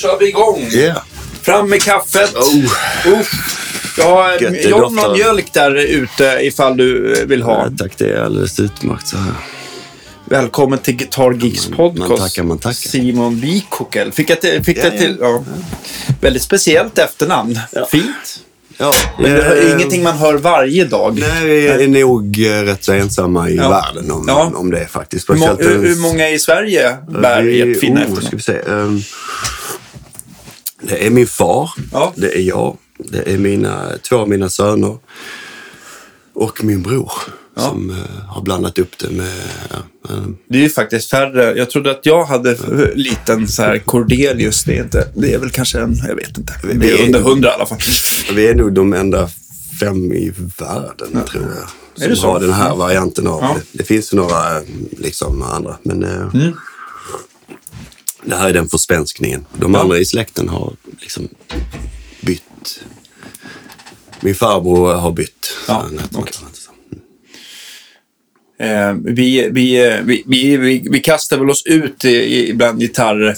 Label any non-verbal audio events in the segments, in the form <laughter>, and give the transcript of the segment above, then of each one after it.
kör vi igång. Yeah. Fram med kaffet. Oh. Oh. Jag har jag doftar. någon mjölk där ute ifall du eh, vill ha. Ja, tack, det är alldeles utmärkt så här. Välkommen till Guitar Geeks Man- podcast. man tackar, man tackar. Simon Wikokel. Fick jag till, fick Ja, jag till ja. Väldigt speciellt efternamn. Fint. Ja, Men det är eh, ingenting man hör varje dag. Nej, vi är nog eh, rätt så ensamma i Ja. världen om, Ja. om det faktiskt. Hur, hur, många i Sverige bär vi- ert fina oh, efternamn? ska vi se. ehm, det är min far, Ja. det är jag, det är mina, två av mina söner och min bror Ja. som eh, har blandat upp det med... ja, eh, Det är ju faktiskt färre. Jag trodde att jag hade f- liten så här Cordelius. Det är, inte, det är väl kanske en, jag vet inte. Vi- Det är vi- under hundra i alla fall. vi är nog de enda fem i världen, tror jag. Som har den här varianten av Ja. det. Det finns ju några liksom, andra, men eh, Mm. Det här är den försvenskningen. De andra i släkten har liksom bytt. Min farbror har bytt. Ja, Så han heter något okej. annat. Eh, vi, vi, eh, vi, vi, vi, vi kastar väl oss ut bland gitarrer.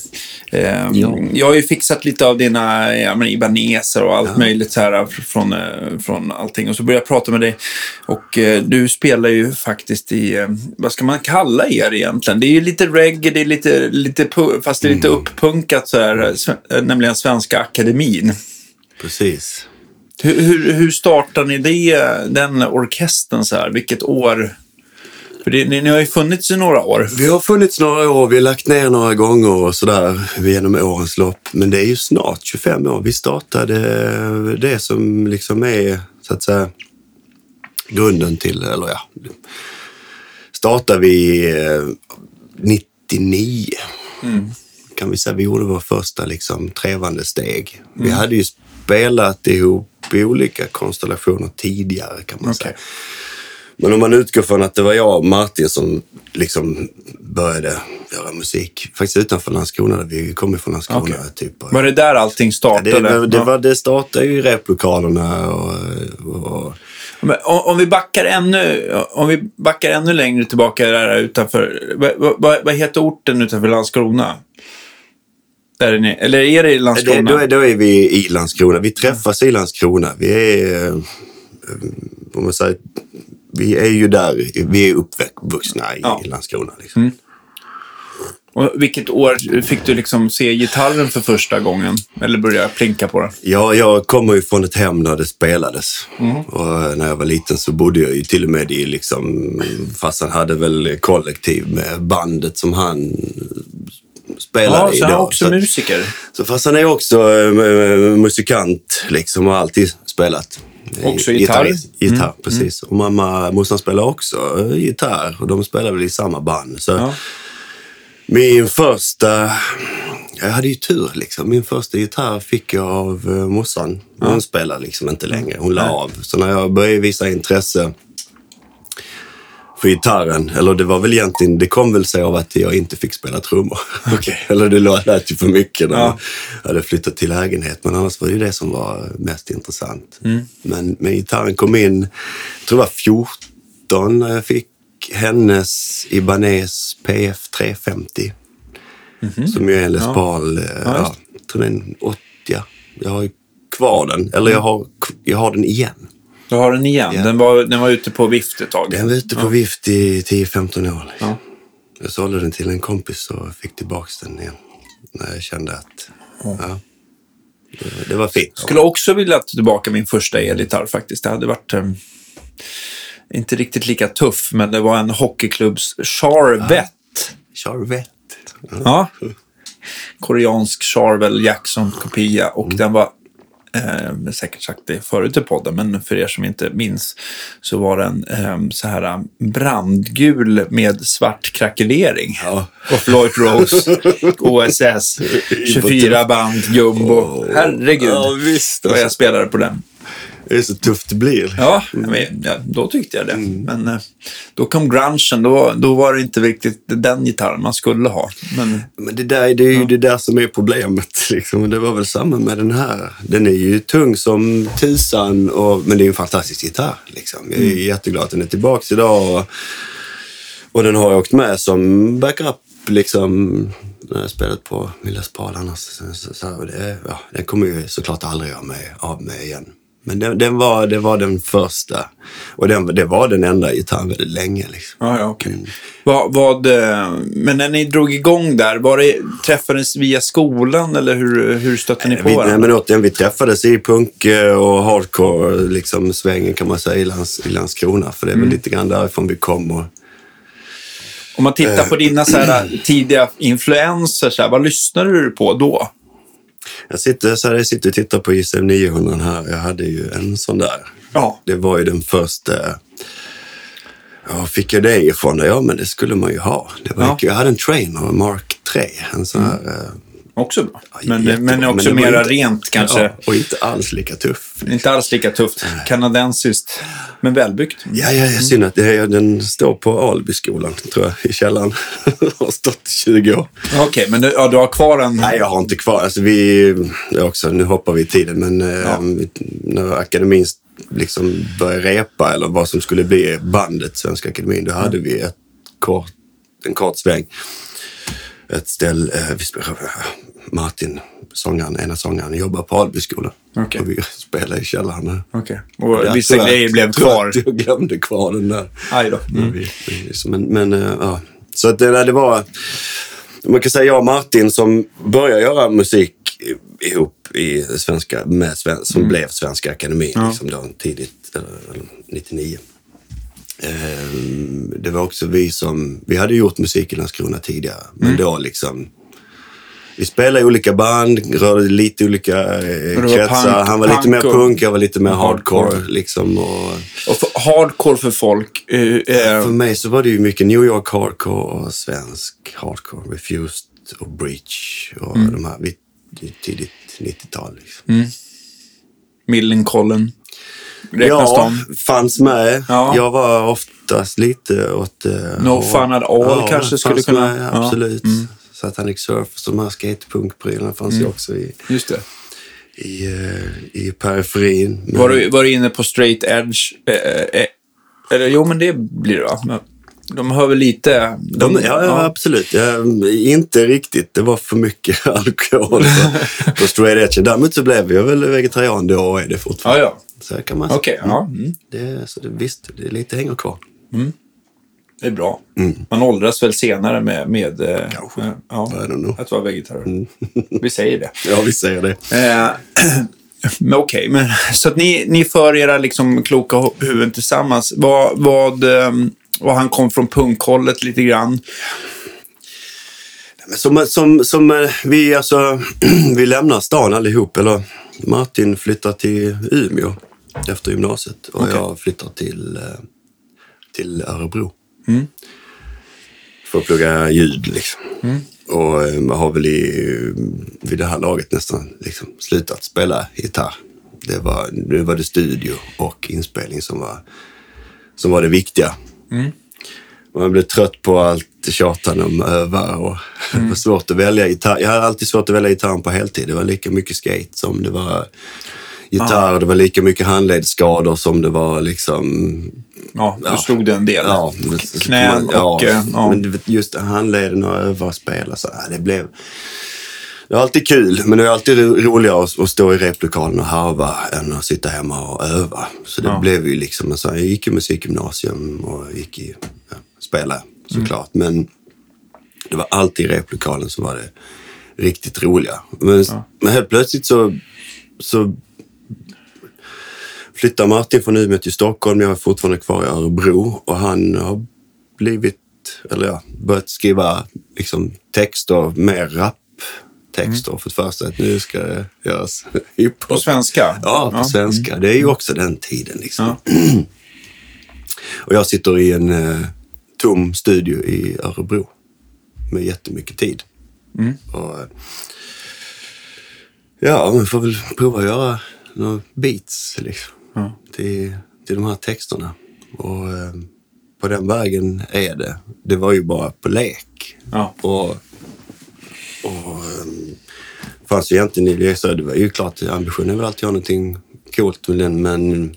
Eh, Ja. Jag har ju fixat lite av dina ja, Ibaneser och allt möjligt här fr- från, eh, från allting. Och så började jag prata med dig. Och eh, du spelar ju faktiskt i, eh, vad ska man kalla er egentligen? Det är ju lite reggae, det är lite, lite fast det är lite uppunkat så här, eh, eh, nämligen Svenska Akademin. Precis. Hur, hur, hur startar ni det, den orkestern så här? Vilket år? För det, ni, ni har ju funnits i några år. Vi har funnits några år, vi har lagt ner några gånger och sådär genom årens lopp. Men det är ju snart 25 år. Vi startade det som liksom är, så att säga, grunden till, eller ja, startade vi eh, 99. Kan vi säga, vi gjorde vår första liksom trevande steg. Vi hade ju spelat ihop i olika konstellationer tidigare kan man Okej. säga. Men om man utgår från att det var jag och Martin som liksom började göra musik. Faktiskt utanför Landskrona. där Vi kommer från Landskrona. Okej. Typ. Var det där allting Ja, startade? det, var- det, Ja. var, det startade ju i replokalerna och, och om, om, vi backar ännu, om vi backar ännu längre tillbaka där utanför. Vad, vad, vad heter orten utanför Landskrona? Där är ni, eller är det i det, Landskrona? då, är, då är vi i Landskrona. Vi träffas i Landskrona. Vi är, eh, om man säger, vi är ju där. Vi är uppvuxna i, Ja. Landskrona. Liksom. Och vilket år fick du liksom se gitarren för första gången? Eller börja plinka på den? Ja, jag kommer ju från ett hem där det spelades. Mm. Och när jag var liten så bodde jag ju till och med i liksom, farsan hade väl kollektiv med bandet som han spelade Ja, så han är också Så- musiker. Så farsan är också eh, musikant liksom och har alltid spelat. Också gitarr? Gitarrist- Gitarr, precis. Och mamma, morsan spelar också eh, gitarr och de spelar väl i samma band. Så Ja. min första... Jag hade ju tur liksom. Min första gitarr fick jag av uh, morsan. Hon spelar liksom inte längre. Hon la av. Så när jag började visa intresse för gitarren, eller det var väl egentligen, det kom väl sig av att jag inte fick spela trummor. <laughs> Okej. <laughs> eller det lät ju för mycket när Ja. jag hade flyttat till lägenhet. Men annars var det ju det som var mest intressant. Mm. Men, men gitarren kom in, jag tror det var 14 när jag fick hennes Ibanez PF 350. Som ju är en Les Paul. eh. Ja, Ja, jag tror det är en 80. Jag har ju kvar den. Eller jag har, jag har den igen. Du har den igen. Ja. Den, var, den var ute på vift ett tag. Den var ute på vift i 10-15 år. Liksom. Ja. Jag sålde den till en kompis och fick tillbaka den igen. När jag kände att ja, det, det var fint. skulle också vilja ta tillbaka min första elgitarr faktiskt. Det hade varit eh, inte riktigt lika tuff, men det var en hockeyklubbs Charvette. Charvette. Ja. Ja. Koreansk Charvel Jackson-kopia och den var, eh, säkert sagt det förut i podden, men för er som inte minns så var den eh, så här eh, brandgul med svart krackelering. Ja. Och Floyd Rose, <laughs> OSS, 24 band, jumbo. Herregud Ja, visst. vad jag spelade på den. Det är så tufft det blir. Ja, men, ja, då tyckte jag det. Men eh, då kom grungen, då, då var det inte riktigt den gitarren man skulle ha. Men Men det, där, det är ju det där som är problemet. <laughs> Liksom. Det var väl samma med den här. Den är ju tung som tusan, och, men det är en fantastisk gitarr. Liksom. Jag är jätteglad att den är tillbaka idag. Och, och den har jag åkt med som backup liksom när jag spelat på Milles Paul annars. Så, så, så, det, ja, den kommer ju såklart aldrig göra mig av med igen. Men den, den, var, det var den första. Och den, det var den enda gitarren väldigt länge. Liksom. Ja, ja, okay. Mm. Vad, vad, eh, men när ni drog igång där, var det, träffades via skolan eller hur, hur stötte ni på vi, varandra? Nej, men återigen, vi träffades i punk eh, och hardcore liksom, svängen kan man säga i, Lands, i Landskrona. För det är väl mm. lite grann därifrån vi kom. Och, Om man tittar på dina så här, <clears throat> tidiga influenser, så här, vad lyssnade du på då? Jag sitter, så här, jag sitter och tittar på ISM 900 här. Jag hade ju en sån där. Ja. Det var ju den första. Ja, fick jag det ifrån? Ja, men det skulle man ju ha. Det var ja. Jag hade en Trainer Mark 3. En sån här, mm. Också bra. Men, men också men mera inte, rent kanske. Ja, och inte alls lika tuff. Inte alls lika tufft. Kanadensiskt, men välbyggt. Ja, ja, ja synd att det, den står på Albyskolan, tror jag, i källaren. <laughs> har stått i 20 år. Okej, okay, men du, ja, du har kvar den? Nej, jag har inte kvar. Alltså, vi, också, nu hoppar vi i tiden, men eh, ja. eh, när akademin liksom började repa, eller vad som skulle bli bandet Svenska Akademin, då hade vi ett kort, en kort sväng ett ställe, eh, vi spelade, Martin, sångaren, ena sångaren, jobbar på Albyskolan. Okay. Och vi spelade i källaren. Okay. Och vissa grejer blev kvar? Jag glömde kvar den där. Aj då. Mm. Men, men uh, ja. Så att det, det var, man kan säga jag och Martin som började göra musik ihop i svenska, med, som mm. blev Svenska Akademin ja. liksom då, tidigt, uh, 99. Ehm, det var också vi som, vi hade gjort musik i Landskrona tidigare, men mm. då liksom vi spelade i olika band, rörde lite olika eh, kretsar. Punk, Han var lite mer punk, jag var lite mer hardcore. hardcore liksom, och, och för, hardcore för folk? Uh, uh, för mig så var det ju mycket New York hardcore och svensk hardcore. Refused och Breach och mm. de här tidigt 90-tal. Liksom. Mm. Millencolin. Räknas ja, de? fanns med. Ja. Jag var oftast lite åt... Uh, no fun at all ja, kanske skulle kunna... Med, absolut. Ja. Mm. Satanic Surf, de här skatepunkprylarna fanns mm. ju också i... Just det. I, uh, i periferin. Men... Var, du, var du inne på straight edge? Eh, eh, eller jo, men det blir det va? De hör väl lite... De, de, ja, ja, absolut. Ja, inte riktigt. Det var för mycket <laughs> alkohol på, <laughs> på straight edge. Däremot så blev jag väl vegetarian då och är det fortfarande. Ja, ja. Så kan man säga. Okay, ja. Mm. Det, så det, visst, det är lite hänger kvar. Mm. Det är bra. Mm. Man åldras väl senare med... med eh, Kanske. Äh, ja, att vara vegetarian. Mm. vi säger det. <laughs> Ja, vi säger det. Eh, <clears throat> men okej, okay, så att ni, ni för era liksom kloka huvuden tillsammans. Vad, vad, ehm, vad han kom från punkhållet lite grann. Som, som, som eh, vi, alltså, <clears throat> vi lämnar stan allihop. Eller Martin flyttar till Umeå efter gymnasiet och okay. jag flyttar till, eh, till Örebro. Mm. För att plugga ljud liksom. Mm. Och eh, man har väl i, vid det här laget nästan liksom slutat spela gitarr. Det var, nu var det studio och inspelning som var, som var det viktiga. Mm. Man blev trött på allt tjatande om öva och <laughs> mm. det var svårt att välja gitarr. Jag hade alltid svårt att välja gitarren på heltid. Det var lika mycket skate som det var gitarr. Ah. Det var lika mycket handledsskador som det var liksom... Ja, du ja. slog det en del. Ja, knän och... Ja, eh, ja. men just handleden och öva och spela så det blev... Det är alltid kul, men det är alltid roligare att stå i replokalen och harva än att sitta hemma och öva. Så det ja. blev ju liksom, så jag gick i musikgymnasium och gick i, ja, spela såklart. Mm. Men det var alltid i replokalen som var det riktigt roliga. Men, ja. men helt plötsligt så, så flyttar Martin från Umeå till Stockholm. Jag är fortfarande kvar i Örebro och han har blivit, eller ja, börjat skriva liksom, texter, mer raptexter. Mm. Fått för sig att nu ska det göras <laughs> hiphop. På svenska? Ja, på ja. svenska. Det är ju också den tiden liksom. Ja. <clears throat> och jag sitter i en eh, tom studio i Örebro med jättemycket tid. Mm. Och, eh, ja, man får väl prova att göra några beats liksom, ja. till, till de här texterna. Och eh, på den vägen är det. Det var ju bara på lek. Ja. Och, och um, fanns ju egentligen i det var ju klart ambitionen väl alltid att ha någonting coolt med den, men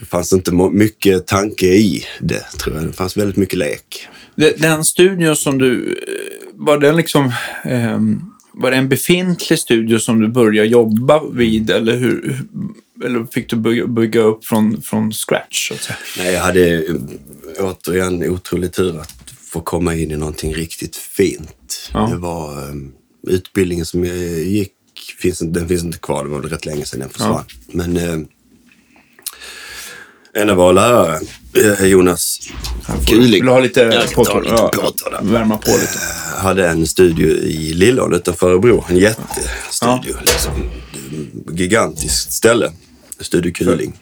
det fanns inte mycket tanke i det, tror jag. Det fanns väldigt mycket lek. Den, studion som du... eh, Var den liksom... ehm, var det en befintlig studio som du började jobba vid eller, hur, eller fick du bygga, bygga upp från, från scratch? Nej, jag hade återigen otrolig tur att få komma in i någonting riktigt fint. Ja. Det var eh, utbildningen som jag gick, finns, den finns inte kvar, det var rätt länge sedan den försvann. Men eh, en av våra lärare, eh, Jonas Vill du ha lite lite Ja. Värma på lite. hade en studio i Lillån utanför Örebro. En jättestudio. Liksom. Gigantiskt ställe. Studio Kuling.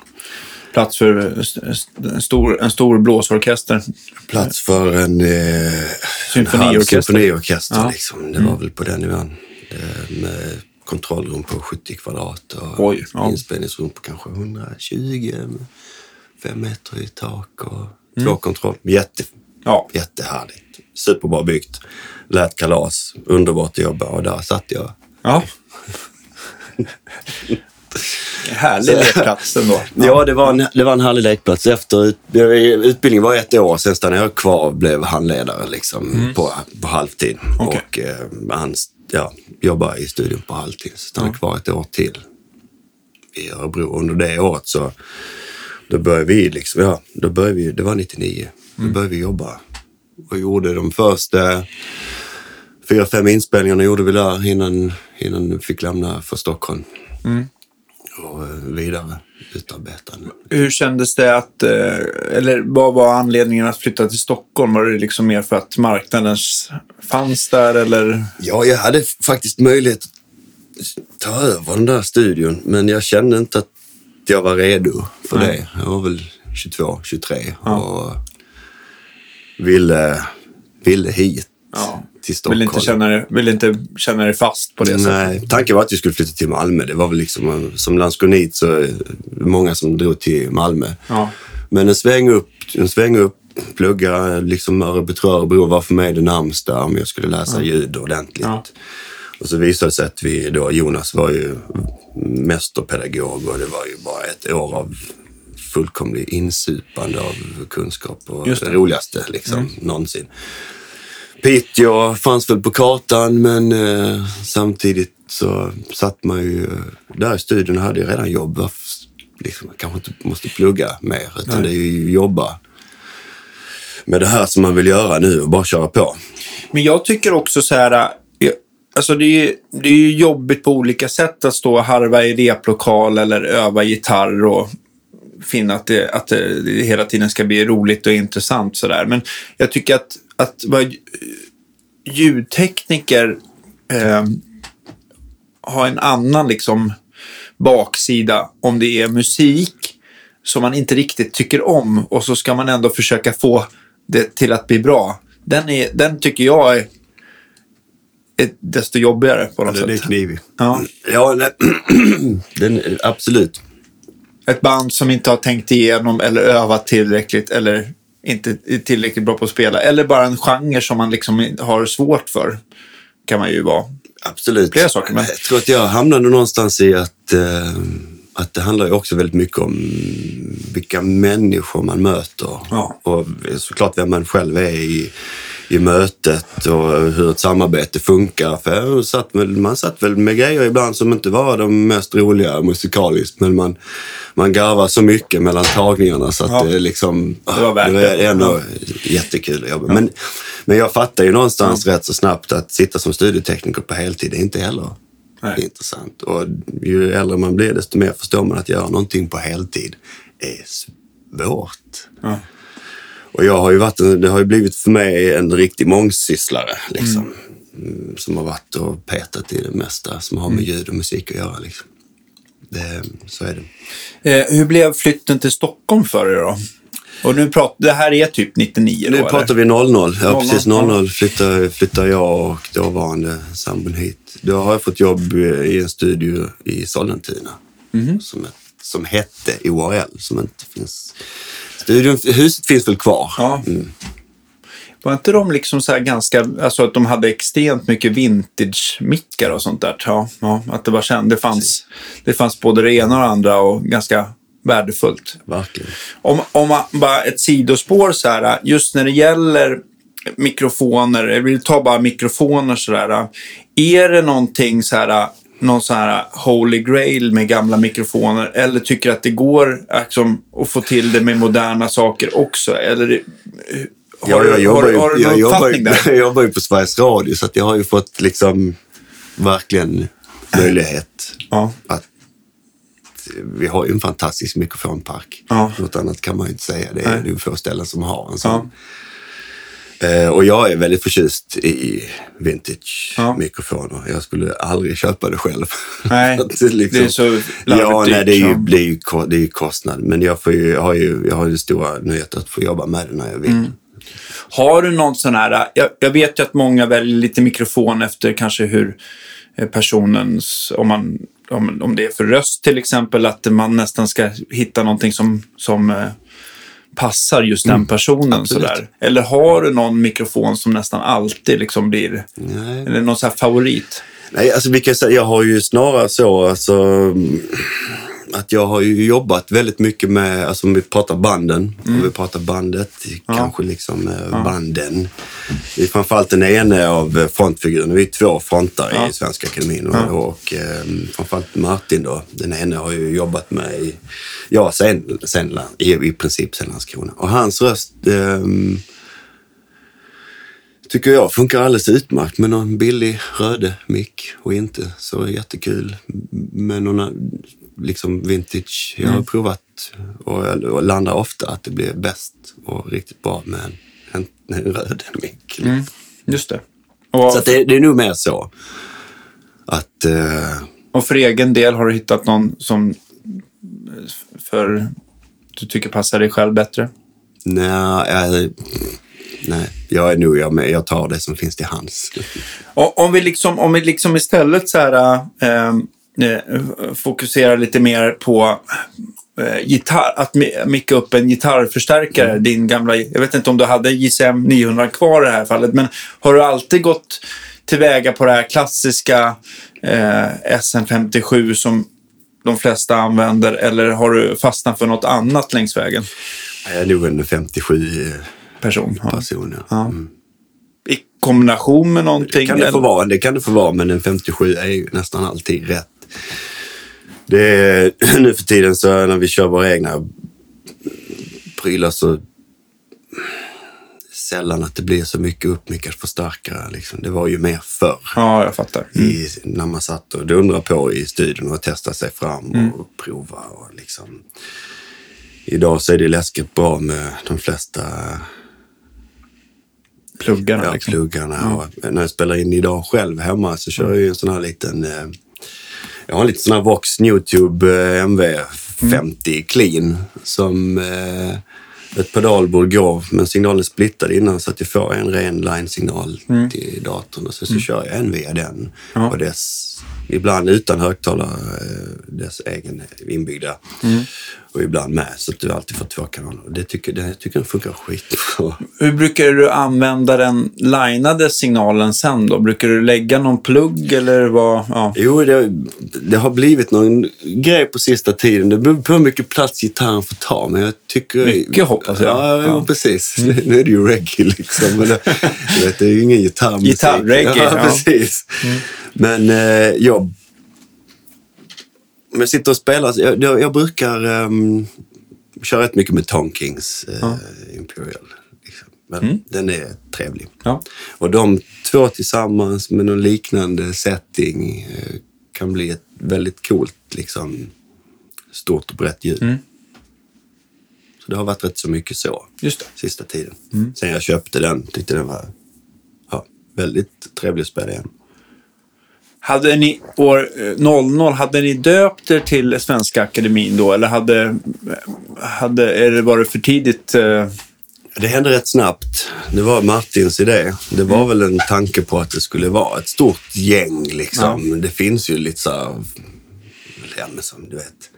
Plats för eh, en stor, en stor blåsorkester. Plats för en, eh, Symfoniorkester. en halv symfoniorkester. Ja. Liksom. Det var väl på den nivån. Eh, Med kontrollrum på 70 kvadrat och Oj, ja. inspelningsrum på kanske 120. Fem meter i tak och Mm. två kontroll. Jätte, Ja, jättehärligt. Superbra byggt. Lät kalas. Underbart att jobba och där satt jag. ja. <laughs> Härlig lekplats ändå. <laughs> Ja, det, var en, det var en härlig lekplats. Efter ut, utbildningen var ett år, sen stannade jag kvar och blev handledare liksom, på, på halvtid. Okej. Och eh, han ja, jobbade i studion på halvtid. Så stannade kvar ett år till i Örebro. Under det året så då började vi, liksom, ja, då började vi, det var 99, då började vi jobba och gjorde de första fyra, fem inspelningarna gjorde vi där innan, innan vi fick lämna för Stockholm. Och eh, vidare utarbetande. Hur kändes det att, eh, eller vad var anledningen att flytta till Stockholm? Var det liksom mer för att marknaden fanns där eller? Ja, jag hade faktiskt möjlighet att ta över den där studion, men jag kände inte att jag var redo för Nej. det. Jag var väl 22, 23 och ville, ville hit Ja. till Stockholm. Vill inte, känna dig, vill inte känna dig fast på det sättet? Nej, tanken var att vi skulle flytta till Malmö. Det var väl liksom, som landskonit så många som drog till Malmö. Ja. Men en sväng upp, en sväng upp plugga liksom Örebro, Örebro var för mig det närmsta om jag skulle läsa ljud ordentligt. Ja. Och så visade det sig att vi då, Jonas var ju mästerpedagog och det var ju bara ett år av fullkomlig insupande av kunskap och Just det. Mm. roligaste liksom någonsin. Piteå fanns väl på kartan men eh, samtidigt så satt man ju där i studion och hade ju redan jobb. Liksom, man kanske inte måste plugga mer utan Nej. det är ju jobba med det här som man vill göra nu och bara köra på. Men jag tycker också så här, alltså det är, ju- det är ju jobbigt på olika sätt att stå och harva i replokal eller öva gitarr och finna att det, att det, hela tiden ska bli roligt och intressant sådär. Men jag tycker att, att vara ljudtekniker eh, har en annan liksom baksida om det är musik som man inte riktigt tycker om och så ska man ändå försöka få det till att bli bra. Den, är, den tycker jag är desto jobbigare på något Det, det är sätt. knivig. Ja. Ja, nej, <clears throat> den, absolut. Ett band som inte har tänkt igenom eller övat tillräckligt eller inte är tillräckligt bra på att spela. Eller bara en genre som man liksom har svårt för. Kan man ju vara. Absolut. Flera saker, men- Jag tror att jag hamnade någonstans i att, eh, att det handlar ju också väldigt mycket om vilka människor man möter. Ja. Och såklart vem man själv är i, i mötet och hur ett samarbete funkar. För jag satt väl, man satt väl med grejer ibland som inte var de mest roliga musikaliskt. Men man, man garvar så mycket mellan tagningarna så att Ja. det är liksom... Det var det. är ändå jättekul att jobba. Men, men jag fattar ju någonstans rätt så snabbt att sitta som studietekniker på heltid är inte heller Nej. intressant. Och ju äldre man blir desto mer förstår man att göra någonting på heltid är svårt. Ja. Och jag har ju varit, det har ju blivit för mig en riktig mångsysslare liksom. Mm, Som har varit och petat i det mesta som har med ljud och musik att göra. Liksom. Det, så är det. Eh, hur blev flytten till Stockholm för er då? Och nu pratar, det här är typ 99 då, Nu eller? pratar vi 00. Ja, 00, precis. ja. 00 flyttar, flyttar jag och dåvarande sambon hit. Då har jag fått jobb i en studio i Sollentuna. Mhm. Som, som hette ORL, som inte finns. Studion, huset finns väl kvar. Ja. Var inte de liksom så här ganska, alltså att de hade extremt mycket vintage-mickar och sånt där? Ja, ja att det var känt. Det fanns, det fanns både det ena och det andra och ganska värdefullt. Verkligen. Om, om man bara ett sidospår så här, just när det gäller mikrofoner, jag vill ta bara mikrofoner sådär. Är det någonting så här, någon sån här holy grail med gamla mikrofoner eller tycker att det går liksom, att få till det med moderna saker också? Eller har, Ja, jag du- jobbar har, har du jag någon jobbar uppfattning ju- där? <laughs> Jag jobbar ju på Sveriges Radio så jag har ju fått liksom verkligen möjlighet Ja. att vi har ju en fantastisk mikrofonpark. Ja. Något annat kan man ju inte säga. Det Nej. är, är få ställen som har en sån. Eh, och jag är väldigt förtjust i vintage Ja. Jag skulle aldrig köpa det själv. Nej, <laughs> det liksom- det är så Ja, nej, det är ju, det är ju, det är ju kostnad. Men jag, får ju, jag har ju jag har ju stora nöjet att få jobba med det när jag vill. Mm. Har du någon sån här, jag, jag vet ju att många väljer lite mikrofon efter kanske hur eh, personens, om, man, om, om det är för röst till exempel, att man nästan ska hitta någonting som, som eh, passar just den personen. Mm. Sådär. Eller har du någon mikrofon som nästan alltid liksom blir, Nej. eller någon här favorit? Nej, alltså vi kan säga, jag har ju snarare så alltså, mm, att jag har ju jobbat väldigt mycket med, alltså om vi pratar banden, om vi pratar bandet, kanske liksom eh, banden. Det är framförallt den ene av eh, frontfigurerna, vi är två frontar Ja. i Svenska Akademin och, och eh, framförallt Martin då, den ene har ju jobbat med i, ja, sen, sen, i, i princip sen Landskrona. Och hans röst ehm, tycker jag funkar alldeles utmärkt med någon billig röde mick och inte så jättekul. Med någon liksom vintage. Jag har provat och, och landar ofta att det blir bäst och riktigt bra med en, en, röd mick. Just det. Och, Så det, det är nog mer så att eh, och för egen del, har du hittat någon som för du tycker passar dig själv bättre? nej, jag, nej, jag är nog jag, med, jag tar det som finns till hands. Och om vi liksom, om vi liksom istället så här, eh, eh, fokuserar lite mer på eh, gitarr, att mi- micka upp en gitarrförstärkare, din gamla, jag vet inte om du hade JCM 900 kvar i det här fallet, men har du alltid gått tillväga på det här klassiska eh, SM57 som de flesta använder eller har du fastnat för något annat längs vägen? Jag är nog en 57 Person. Ja. person. Ja. Ja. I kombination med någonting? kan det, få eller? vara, det kan det få vara, men en 57 är ju nästan alltid rätt. Det är, <clears throat> nu för tiden så när vi kör våra egna prylar så sällan att det blir så mycket uppmickad förstärkare. Liksom. Det var ju mer förr. Ja, jag fattar. I, när man satt och dundrade på i studion och testade sig fram och prova. Och liksom. Idag så är det läskigt bra med de flesta Pluggarna ja, liksom. pluggarna. Och när jag spelar in idag själv hemma så kör jag ju en sån här liten... Jag har en liten sån här Vox Youtube eh, MV50 clean som eh, ett pedalbord går, men signalen är splittad innan så att jag får en ren line-signal till datorn och så, så kör jag en via den Ja. och dess, ibland utan högtalare, eh, dess egen inbyggda. Och ibland med, så att du alltid får två kanaler. Det tycker, det tycker jag funkar skitbra. Hur brukar du använda den linade signalen sen då? Brukar du lägga någon plugg eller vad? Ja. Jo, det, det har blivit någon grej på sista tiden. Det beror på hur mycket plats gitarren får ta, men jag tycker... Mycket hoppas jag. Ja, ja, Ja. precis. Nu är det ju reggae liksom. Men <laughs> det, vet, det är ju ingen gitarrmusik. Gitarrreggae, Ja, ja. precis. Men eh, jag... Om jag sitter och spelar, jag, jag, jag brukar um, köra rätt mycket med Tonkings eh, Imperial. Liksom. Men den är trevlig. Ja. Och de två tillsammans med någon liknande setting eh, kan bli ett väldigt coolt, liksom, stort och brett ljud. Mm. Så det har varit rätt så mycket så Just det. sista tiden. Mm. Sen jag köpte den tyckte den var ja, väldigt trevlig att spela igen. Hade ni år eh, 00, hade ni döpt er till Svenska Akademin då? Eller hade, hade är det bara för tidigt? eh, Det hände rätt snabbt. Det var Martins idé. Det var väl en tanke på att det skulle vara ett stort gäng. Liksom. Det finns ju lite så här, ja, men som du vet,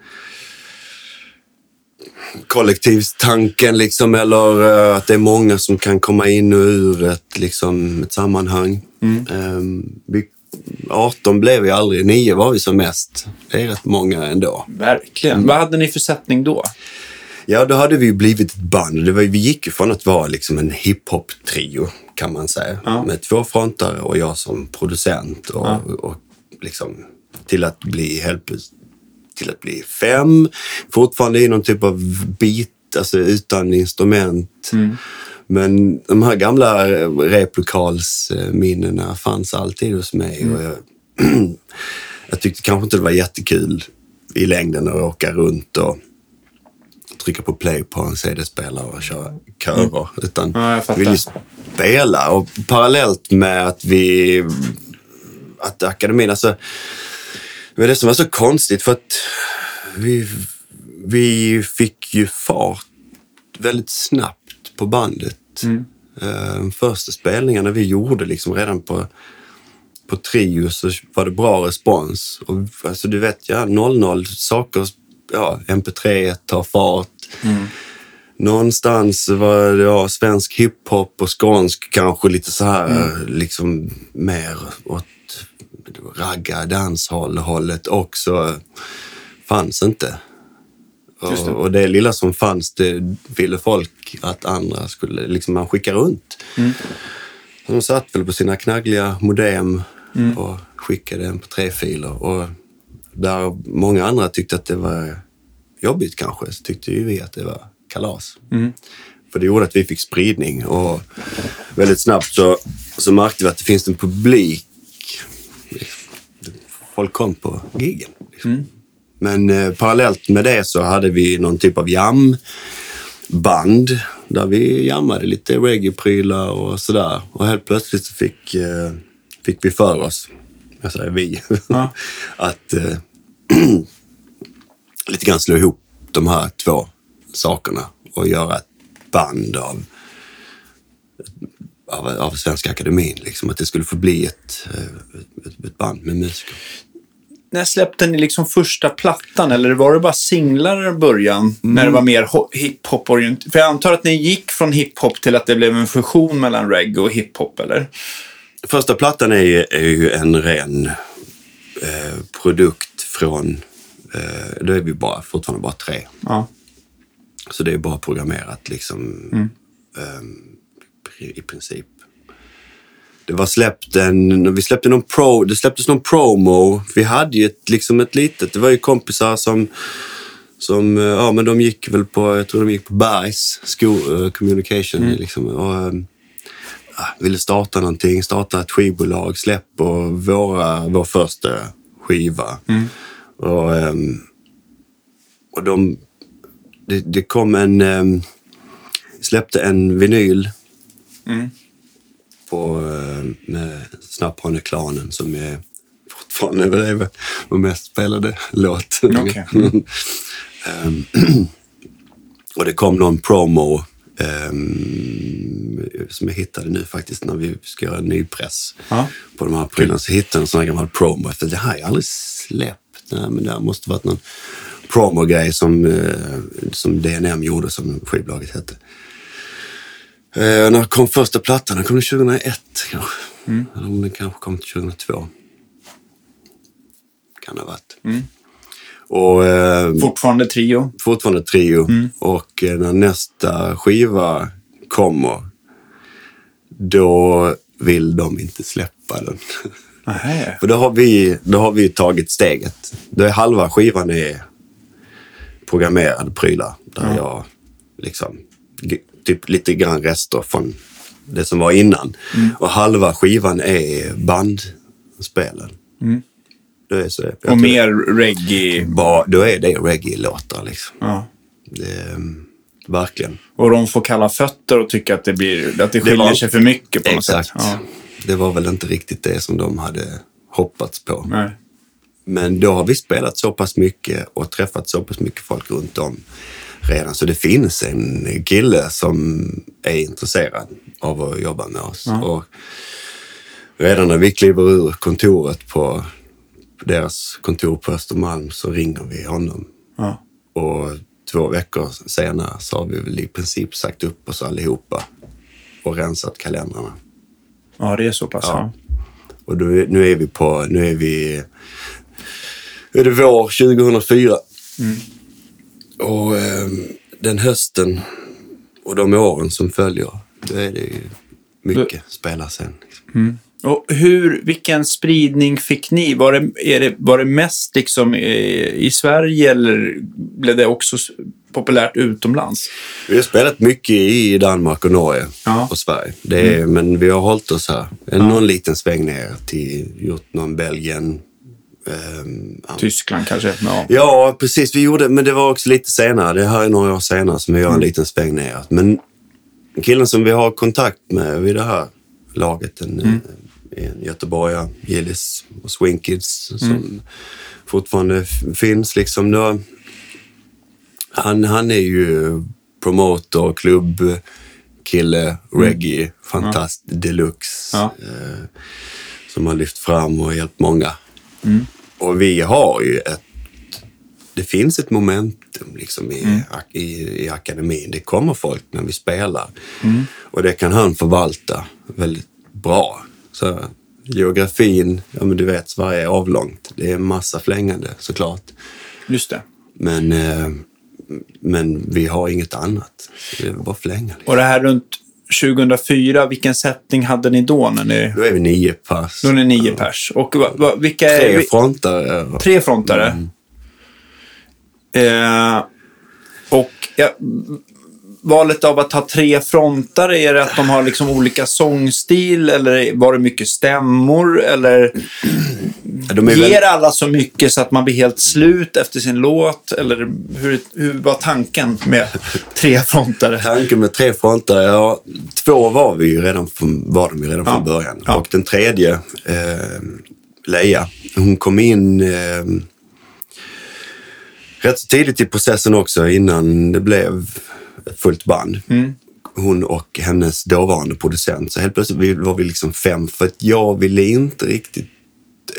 kollektivstanken liksom, eller eh, att det är många som kan komma in och ur ett, liksom, ett sammanhang. Ehm, vi, 18 blev vi aldrig, 9 var vi som mest. Det är rätt många ändå. Verkligen. Vad hade ni för sättning då? Ja, då hade vi ju blivit ett band. Det var, vi gick ju från att vara liksom en hiphop-trio, kan man säga. Ja. Med två frontare och jag som producent. Och, Ja. och liksom till att bli helt till att bli fem. Fortfarande i någon typ av bit, alltså utan instrument. Mm. Men de här gamla replokalsminnena fanns alltid hos mig. Mm. Och jag, <clears throat> jag tyckte kanske inte det var jättekul i längden att åka runt och trycka på play på en CD-spelare och köra körer. Utan Mm. Ja, jag ville spela. Och parallellt med att vi... Att akademin, alltså... Det var det som var så konstigt för att vi, vi fick ju fart väldigt snabbt på bandet. Mm. Eh, första spelningarna vi gjorde liksom redan på, på Trio så var det bra respons. Och, alltså du vet, ja, 00 saker, ja, MP3 tar fart. Någonstans var det ja, svensk hiphop och skånsk kanske lite så här liksom mer åt ragga, dancehall-hållet också. Fanns inte. Det. Och, och det lilla som fanns, det ville folk att andra skulle, liksom man skicka runt. Så de satt väl på sina knaggliga modem och skickade en på tre filer. Och där många andra tyckte att det var jobbigt kanske, så tyckte ju vi att det var kalas. För det gjorde att vi fick spridning och väldigt snabbt så, så märkte vi att det finns en publik. Folk kom på giggen. Liksom. Men eh, parallellt med det så hade vi någon typ av jamband där vi jammade lite reggae-prylar och sådär. Och helt plötsligt så fick, eh, fick vi för oss, jag säger vi, Ja. <laughs> att eh, <clears throat> lite grann slå ihop de här två sakerna och göra ett band av, av, av Svenska Akademin. Liksom, att det skulle få bli ett, eh, ett, ett band med musiker. När släppte ni liksom första plattan eller var det bara singlar i början? När det var mer ho- hiphop-orienterat? För jag antar att ni gick från hiphop till att det blev en fusion mellan reggae och hiphop, eller? Första plattan är, ju- är ju en ren eh, produkt från, eh, då är vi bara, fortfarande bara tre. Ja. Så det är bara programmerat liksom ehm, i- i princip. Det var släppt en, vi släppte någon pro, det släpptes någon promo. Vi hade ju ett, liksom ett litet, det var ju kompisar som, som eh, ja men de gick väl på, jag tror de gick på Bergs School, eh, Communication liksom. Och, ehm, ja, ville starta någonting, starta ett skivbolag, släpp och våra, vår första skiva. Och, ehm, och de, det, det kom en, släppte en vinyl Mm. På, eh, Snapphaneklanen som är fortfarande väl vår mest spelade låt. Okej. <laughs> Ehm, <clears throat> och det kom någon promo ehm, som jag hittade nu faktiskt när vi ska göra en ny press Ja. på de här prylarna. Så hittade jag en sån här gammal promo. Efter det här har jag aldrig släppt. Nej, men det måste varit någon promo-grej som, eh, som DNM gjorde, som skivbolaget hette. Eh, när kom första plattan? Den kom 2001 kanske. Eller om den kanske kom 2002. Kan det ha varit. Och eh, Fortfarande trio. fortfarande trio. Och eh, när nästa skiva kommer, då vill de inte släppa den. <laughs> Nähä. För då har vi, då har vi tagit steget. Då är halva skivan är programmerade prylar. Där jag liksom, typ lite grann rester från det som var innan. Och halva skivan är bandspelen. Då är, så, Och mer reggae. Bara, då är det reggae-låtar liksom. Ja. Det, mm, verkligen. Och de får kalla fötter och tycker att det, blir, att det skiljer var- sig för mycket på något Exakt. sätt. Ja. Det var väl inte riktigt det som de hade hoppats på. Nej. Men då har vi spelat så pass mycket och träffat så pass mycket folk runt om redan. Så det finns en kille som är intresserad av att jobba med oss. Och redan när vi kliver ur kontoret på på deras kontor på Östermalm så ringer vi honom. Ja. Och två veckor senare så har vi väl i princip sagt upp oss allihopa och rensat kalendrarna. ja, det är så pass. Ja. Och då, nu är vi på, nu är vi, nu är det vår 2004. Och eh, den hösten och de åren som följer, då är det ju mycket spela sen. Liksom. Och hur, vilken spridning fick ni? Var det, är det, var det mest liksom i, i Sverige eller blev det också populärt utomlands? Vi har spelat mycket i Danmark och Norge Ja. och Sverige. Det är, Men vi har hållit oss här. Någon liten sväng ner till, gjort någon Belgien. Ja. Tyskland kanske? Ja. Ja, precis. Vi gjorde, men det var också lite senare. Det här är några år senare som vi gör en liten sväng neråt. Men killen som vi har kontakt med vid det här laget, en, en göteborgare, Gillis och Swinkids, som fortfarande finns. Liksom då, han, han är ju promotor, klubbkille, reggae, fantast deluxe. Ja. Eh, som har lyft fram och hjälpt många. Och vi har ju ett... Det finns ett momentum liksom i, ak- i, i akademin. Det kommer folk när vi spelar. Och det kan han förvalta väldigt bra. Så geografin, ja men du vet, Sverige är avlångt. Det är massa flängande såklart. Just det. Men, eh, men vi har inget annat. Det är bara flänga. Liksom. Och det här runt 2004, vilken setting hade ni då? När ni, Då är vi nio pass. då är ni nio pers. Och va, va, vilka är... Tre vi- frontare. Tre frontare. Eh, och ja, valet av att ha tre frontare, är det att de har liksom olika sångstil eller var det mycket stämmor? Eller De ger väl, alla så mycket så att man blir helt slut efter sin låt? Eller hur, hur var tanken med tre frontare? tanken med tre frontare, ja, två var vi ju redan från, var de ju redan Ja. från början. Ja. Och den tredje, eh, Leia, hon kom in eh, rätt så tidigt i processen också innan det blev fullt band. Mm. Hon och hennes dåvarande producent. Så helt plötsligt var vi liksom fem för att jag ville inte riktigt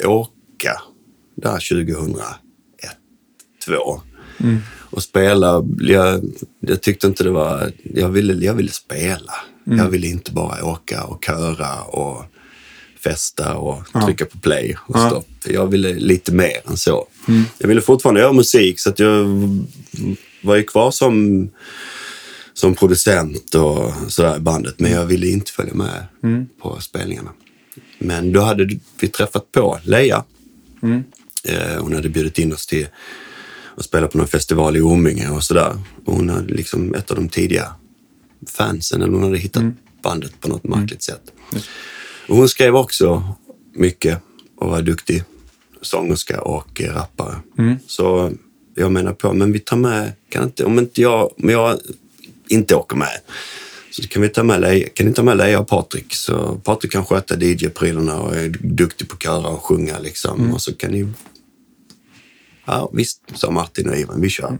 åka där 2001, 2002 och spela. Jag, jag tyckte inte det var... Jag ville, jag ville spela. Jag ville inte bara åka och köra och festa och trycka på play och Ja. stopp. Jag ville lite mer än så. Jag ville fortfarande göra musik så att jag var ju kvar som, som producent och sådär i bandet. Men jag ville inte följa med på spelningarna. Men då hade vi träffat på Leia. Eh, hon hade bjudit in oss till att spela på någon festival i Orminge och sådär. Och hon hade liksom ett av de tidiga fansen, eller hon hade hittat bandet på något märkligt sätt. Och hon skrev också mycket och var duktig sångerska och rappare. Så jag menar på, men vi tar med, kan inte, om inte jag, om jag inte åker med, så kan vi ta med Leia, kan ni ta med Leia och Patrik? Så Patrik kan sköta DJ-prylarna och är duktig på att köra och sjunga liksom. Och så kan ni Ja, visst, sa Martin och Ivan. Vi kör.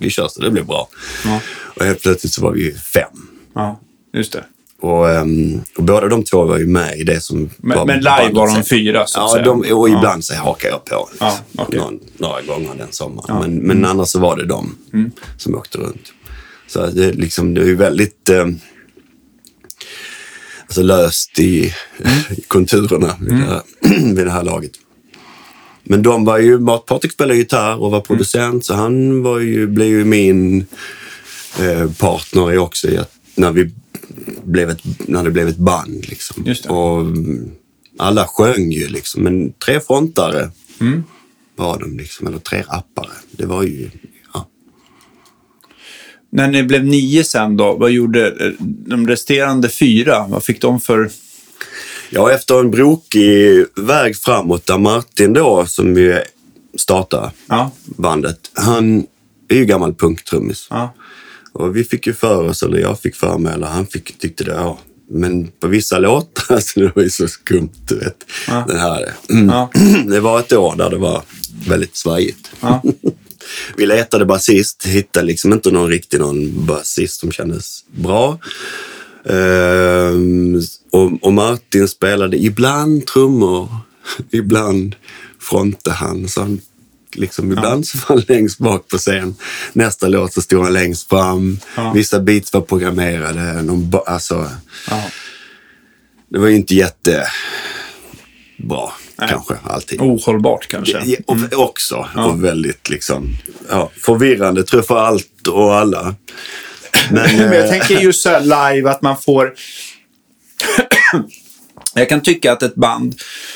Vi kör så det blir bra. Ja. Och helt plötsligt så var vi fem. Ja, just det. Och, ehm, och båda de två var ju med i det som Men, var men live var de fyra, så att Ja, säga. de, och Ja. ibland så hakar jag på Ja, okej. någon, några gånger den sommaren. Men, men annars så var det de Mm. som åkte runt. Så det, liksom, det är ju väldigt eh, alltså löst i, Mm. i konturerna vid, det här, <clears throat> vid det här laget. Men de var ju, Patrik spelade gitarr och var producent, så han var ju, blev ju min eh, partner också i att när, vi blev ett, när det blev ett band. Liksom. Och mm, alla sjöng ju liksom, men tre frontare Mm. var de liksom, eller tre rappare. Det var ju. När ni blev nio sen då, vad gjorde eh, de resterande fyra? Vad fick de för... Ja, efter en brokig väg framåt där Martin då, som ju startade Ja, bandet, han är ju gammal punktrummis. ja, Och vi fick ju för oss, eller jag fick för mig, eller han fick, tyckte det, ja. Men på vissa låtar, <laughs> så det var ju så skumt, du vet. Ja. Den här, mm. Ja. <clears throat> Det var ett år där det var väldigt svajigt. <laughs> ja. Vi letade basist, hittade liksom inte någon riktig någon basist som kändes bra. Ehm, och, och Martin spelade ibland trummor, <laughs> ibland frontade han. Så han liksom, ibland så var han längst bak på scen. Nästa låt så stod han längst fram. Ja. Vissa beats var programmerade. Någon, alltså, ja. det var ju inte jättebra, Nej. kanske, alltid. Ohållbart kanske. Ja, och, också. Ja. Och väldigt liksom, ja, förvirrande tror jag för allt och alla. Men, <laughs> Men jag eh, tänker just så här live att man får... <clears throat> Jag kan tycka att ett band,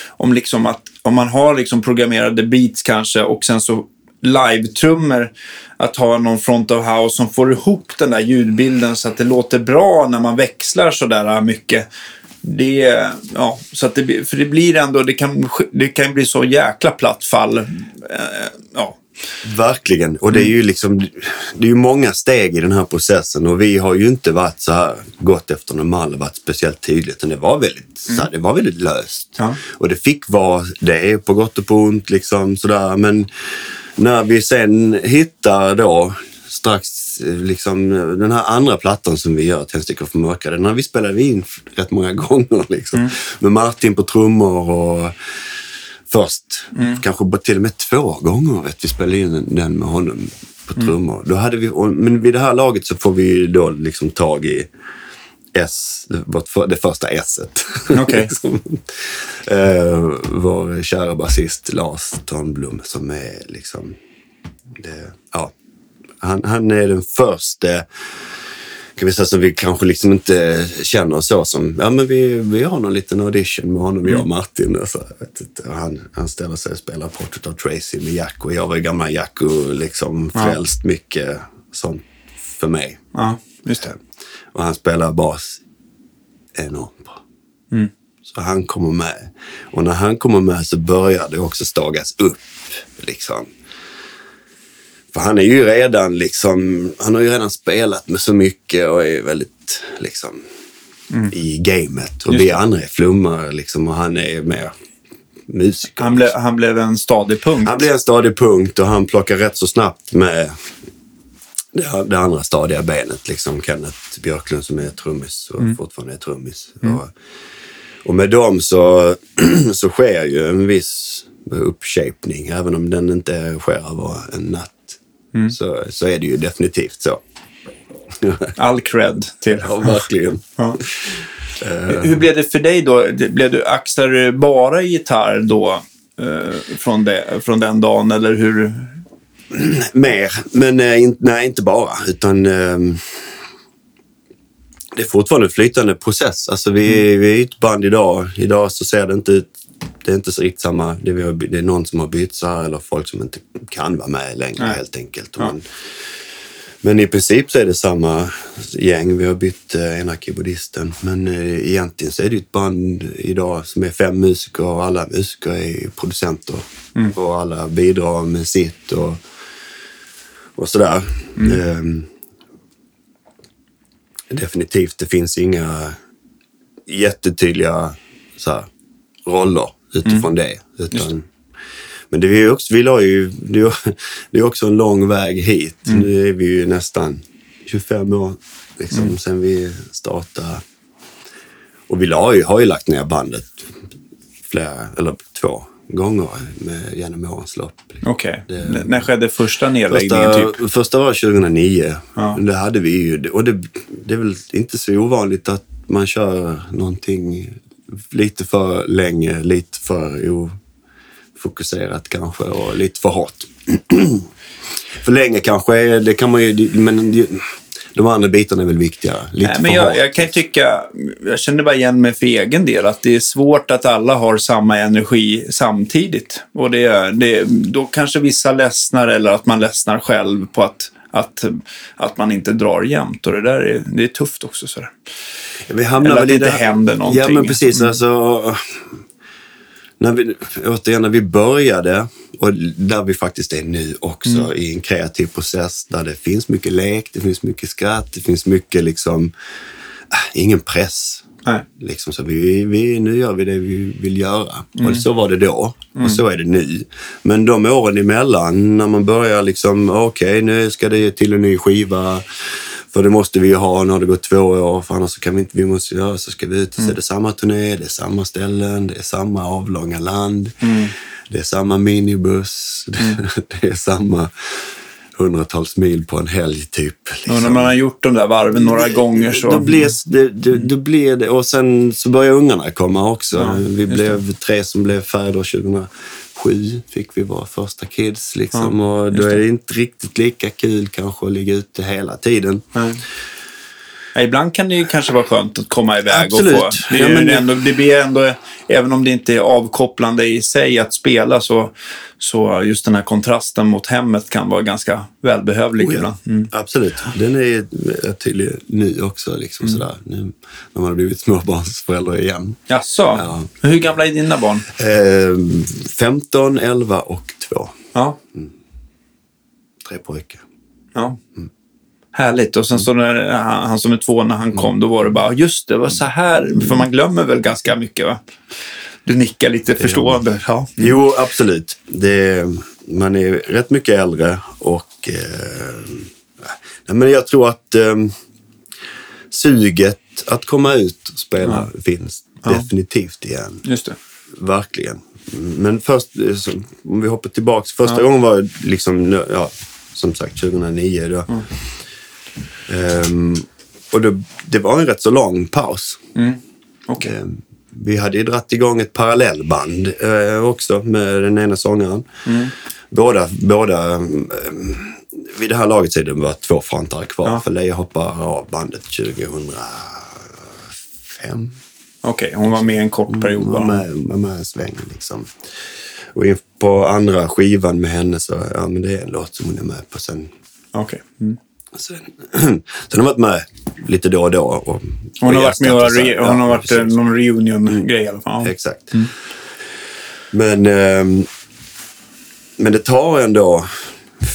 om, liksom att, om man har liksom programmerade beats kanske och sen så live-trummor, att ha någon front of house som får ihop den där ljudbilden så att det låter bra när man växlar sådär mycket. Det, ja, så att det, för det blir ändå, det kan, det kan bli så jäkla platt fall. Eh, ja, Verkligen. Och det är ju liksom, det är ju många steg i den här processen och vi har ju inte varit så här gått efter någon mall och varit speciellt tydligt. Det var väldigt, så här, det var väldigt löst. Ja. Och det fick vara det på gott och på ont liksom sådär. Men när vi sen hittar då strax liksom den här andra plattan som vi gör, Tändstickor för mörkare, den har vi spelade in rätt många <laughs> gånger liksom. Med Martin på trummor och först. Kanske bara till och med två gånger vet vi spelade in den med honom på trummor. Då hade vi, men vid det här laget så får vi då liksom tag i S, det första S-et. Okej. <laughs> liksom. eh, vår kära basist Lars Törnblom som är liksom... Det, ja, han, han är den första kan vi säga som vi kanske liksom inte känner så som, ja men vi, vi har någon liten audition med honom, jag och Martin. Och så, och han, han ställer sig och spelar Portrait of Tracy med Jack och jag var gamla Jack och liksom frälst mycket sånt för mig. ja just det. Och han spelar bas enormt bra. Så han kommer med. Och när han kommer med så börjar det också stagas upp. Liksom. För han är ju redan liksom, han har ju redan spelat med så mycket och är väldigt liksom i gamet. Och Just vi det. andra är flummare liksom och han är mer musiker. Han, ble, han blev en stadig punkt. Han blir en stadig punkt och han plockar rätt så snabbt med det, det andra stadiga benet. Liksom Kenneth Björklund som är trummis och fortfarande är trummis. Och, och med dem så, <clears throat> så sker ju en viss uppshapning. Även om den inte sker över en natt. Så, så är det ju definitivt så. <laughs> All cred till. Ja, verkligen. Ja. Hur blev det för dig då? Blev du, axlade du bara gitarr då eh, från, det, från den dagen eller hur? <clears throat> Mer, men eh, in, nej, inte bara. Utan ehm, det är fortfarande en flytande process. Alltså vi, vi är ett band idag. Idag så ser det inte ut. Det är inte så riktigt samma. Det, har, det är någon som har bytt så här eller folk som inte kan vara med längre Nej. helt enkelt. Men, men i princip så är det samma gäng. Vi har bytt eh, ena keyboardisten. Men eh, egentligen så är det ett band idag som är fem musiker och alla musiker är producenter. Och alla bidrar med sitt och, och sådär. Ehm, definitivt, det finns inga jättetydliga så här, roller utifrån det. Utan, men det är ju också, vi la ju, det är, också en lång väg hit. Nu är vi ju nästan 25 år liksom, sen vi startade. Och vi la ju, har ju lagt ner bandet flera, eller två gånger med, genom årens lopp. Okej. Det- N- När skedde första nedläggningen? Första, Typ? första var 2009. Ja. Det hade vi ju. Och det, det är väl inte så ovanligt att man kör någonting lite för länge, lite för ofokuserat kanske och lite för hårt. <clears throat> för länge kanske, det kan man ju, men de andra bitarna är väl viktigare. Lite Nej, för men jag, jag kan tycka, jag känner bara igen mig för egen del, att det är svårt att alla har samma energi samtidigt. Och det, det, då kanske vissa ledsnar eller att man ledsnar själv på att, att, att man inte drar jämnt. Och det där är, det är tufft också. Sådär. Vi hamnar Eller att det inte händer någonting. Ja, men precis. Alltså, när vi, återigen, när vi började, och där vi faktiskt är nu också, Mm. i en kreativ process där det finns mycket lek, det finns mycket skratt, det finns mycket liksom, äh, ingen press. Nej. Liksom så vi, vi, nu gör vi det vi vill göra. Mm. Och så var det då och så är det nu. Men de åren emellan när man börjar liksom, okej nu ska det till en ny skiva. För det måste vi ju ha, nu har det gått två år, för annars kan vi inte, vi måste göra så ska vi ut och så är det samma turné, det är samma ställen, det är samma avlånga land. Det är samma minibuss, <laughs> det är samma hundratals mil på en helg typ. Liksom. när man har gjort de där varven några gånger så... Då blir det, det, då blir det, och sen så börjar ungarna komma också. Ja, vi blev tre som blev fäder 2007, fick vi våra första kids. Liksom, och då är det. det inte riktigt lika kul kanske att ligga ute hela tiden. Nej. Ja, ibland kan det ju kanske vara skönt att komma iväg Absolut. och få... Det, Ja, men ändå, det blir ändå, även om det inte är avkopplande i sig att spela, så, så just den här kontrasten mot hemmet kan vara ganska välbehövlig Oh ja. ibland. Mm. Absolut. Den är tydlig nu också. Liksom, Mm. sådär. Nu när man har blivit småbarnsförälder igen. Jaså? Ja. Hur gamla är dina barn? Eh, 15, 11 och 2. Ja. Tre pojkar. ja. Härligt. Och sen så när han, han som är två, när han kom, då var det bara, just det, var så här. För man glömmer väl ganska mycket, va? Du nickar lite förstående. Ja. Jo, absolut. Det, man är rätt mycket äldre och eh, men jag tror att eh, suget att komma ut och spela finns Ja. definitivt igen. Just det. Verkligen. Men först, eh, om vi hoppar tillbaks. Första gången var liksom, ja, som sagt 2009. Då. Ehm, och då, det var en rätt så lång paus. Mm. Okej. Eh, Vi hade ju dratt igång ett parallellband eh, också med den ena sångaren. Båda, båda eh, vid det här laget så är det bara två frontare kvar. Ja. För Leia hoppar av bandet 2005. Okej, hon var med en kort period Var bara. med, var med en sväng liksom. Och på andra skivan med henne så, ja men det är en låt som hon är med på sen. Okej. Mm. Sen, <clears throat> sen har hon varit med lite då och då. Och, Hon har och varit med och re- hon har Ja, varit eh, precis. någon reunion-grej i alla fall. Ja. Exakt. Men, ehm, men det tar ändå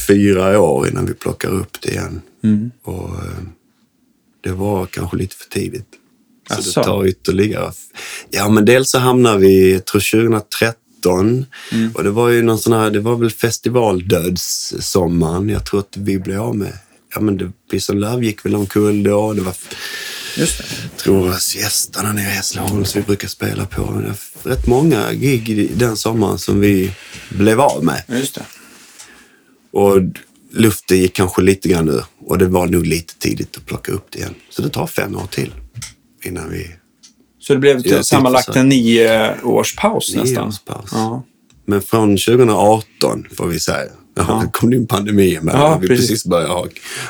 fyra år innan vi plockar upp det igen. Och ehm, det var kanske lite för tidigt. Så Asså? det tar ytterligare... Ja, men dels så hamnar vi, jag tror 2013, och det var ju någon sån här, det var väl festivaldödssommaren. Jag tror att vi blev av med, ja men det, Peace and Love gick väl omkull då. Det var Just det. tror jag gästerna nere i Hässleholm som vi brukar spela på. Det var rätt många gig i den sommaren som vi blev av med. Just det. Och luften gick kanske lite grann ur och det var nog lite tidigt att plocka upp det igen. Så det tar fem år till innan vi... Så det blev sammanlagt typ så. en nio års paus Nio nästan. års paus. Ja. Men från 2018 får vi säga. Ja, det kom det en pandemi med Ja, vi precis. precis började ha,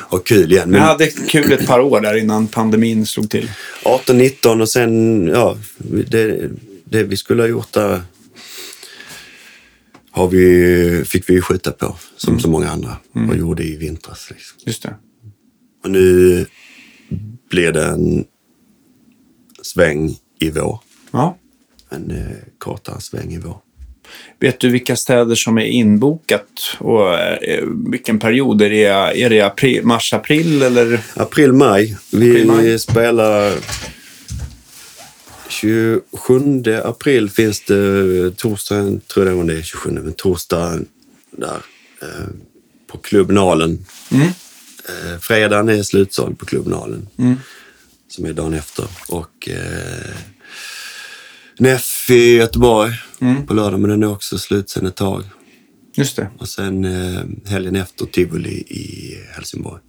ha kul igen. Men hade kul ett par år där innan pandemin slog till. 18, 19 och sen, ja, det, det vi skulle ha gjort där har vi, fick vi ju skjuta på, som så många andra och gjorde i vintras. Liksom. Just det. Och nu blir det en sväng i vår. Ja. En eh, kortare sväng i vår. Vet du vilka städer som är inbokat och eh, vilken period? Är det, är det april, mars, april eller? April, maj. Vi April, maj. spelar 27 april finns det torsdagen, tror jag det är 27, men torsdag där eh, på Klubb Nalen. Mm. Eh, fredagen är slutsåld på Klubb Nalen. Mm. Som är dagen efter. Och eh, Neff i Göteborg Mm. på lördag, men den är också slut sen ett tag. Just det. Och sen eh, helgen efter Tivoli i Helsingborg.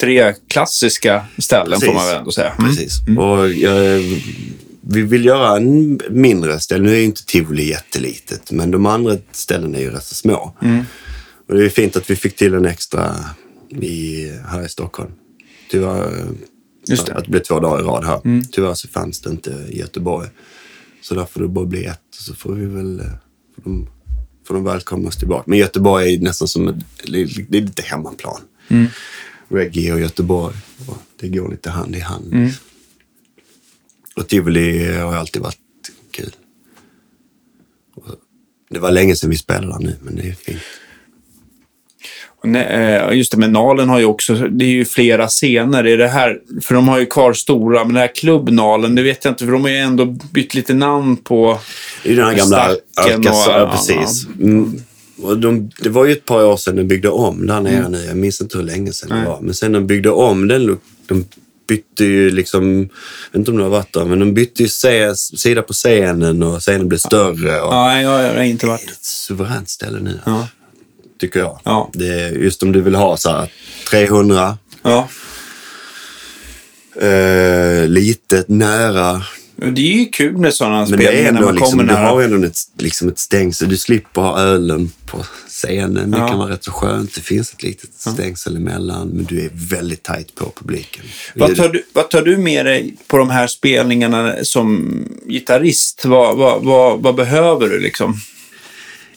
Tre klassiska ställen får Precis. man väl ändå säga. Mm. Precis. Och jag, vi vill göra en mindre ställe. Nu är ju inte Tivoli jättelitet, men de andra ställena är ju rätt så små. Mm. Och det är fint att vi fick till en extra i, här i Stockholm. Tyvärr, Just det. Mm. att det blev två dagar i rad här. Tyvärr så fanns det inte i Göteborg. Så där får det bara bli ett. Så får vi väl... eh, Får de, får de välkomnas tillbaka. Men Göteborg är nästan som ett, det är lite hemmaplan. Mm. Reggae och Göteborg. Och det går lite hand i hand. Mm. Och Tivoli har alltid varit kul. Och det var länge sedan vi spelade där nu, men det är fint. Eh, Just det, men Nalen har ju också, det är ju flera scener. Är det här, för de har ju kvar stora, men det här klubbnalen, det vet jag inte, för de har ju ändå bytt lite namn på... Det ju den här gamla Alcazar, ja, precis. Mm. De, det var ju ett par år sedan de byggde om där nere nu. Jag minns inte hur länge sedan Nej. det var. Men sen de byggde om den, de bytte ju liksom, jag vet inte om du har varit där, men de bytte ju sida på scenen och scenen blev större. Och Nej, jag har inte det varit. är ett suveränt ställe nu, Ja. Tycker jag. Ja. Det är just om du vill ha så här 300, Ja. eh, litet, nära, Det är ju kul med sådana Men det är spelningar när man liksom, kommer du nära. har ju ändå ett, liksom ett stängsel. Du slipper ha ölen på scenen. Det Ja. kan vara rätt så skönt. Det finns ett litet stängsel emellan, men du är väldigt tajt på publiken. Vad tar, du, vad tar du med dig på de här spelningarna som gitarrist? Vad, vad, vad, vad behöver du liksom?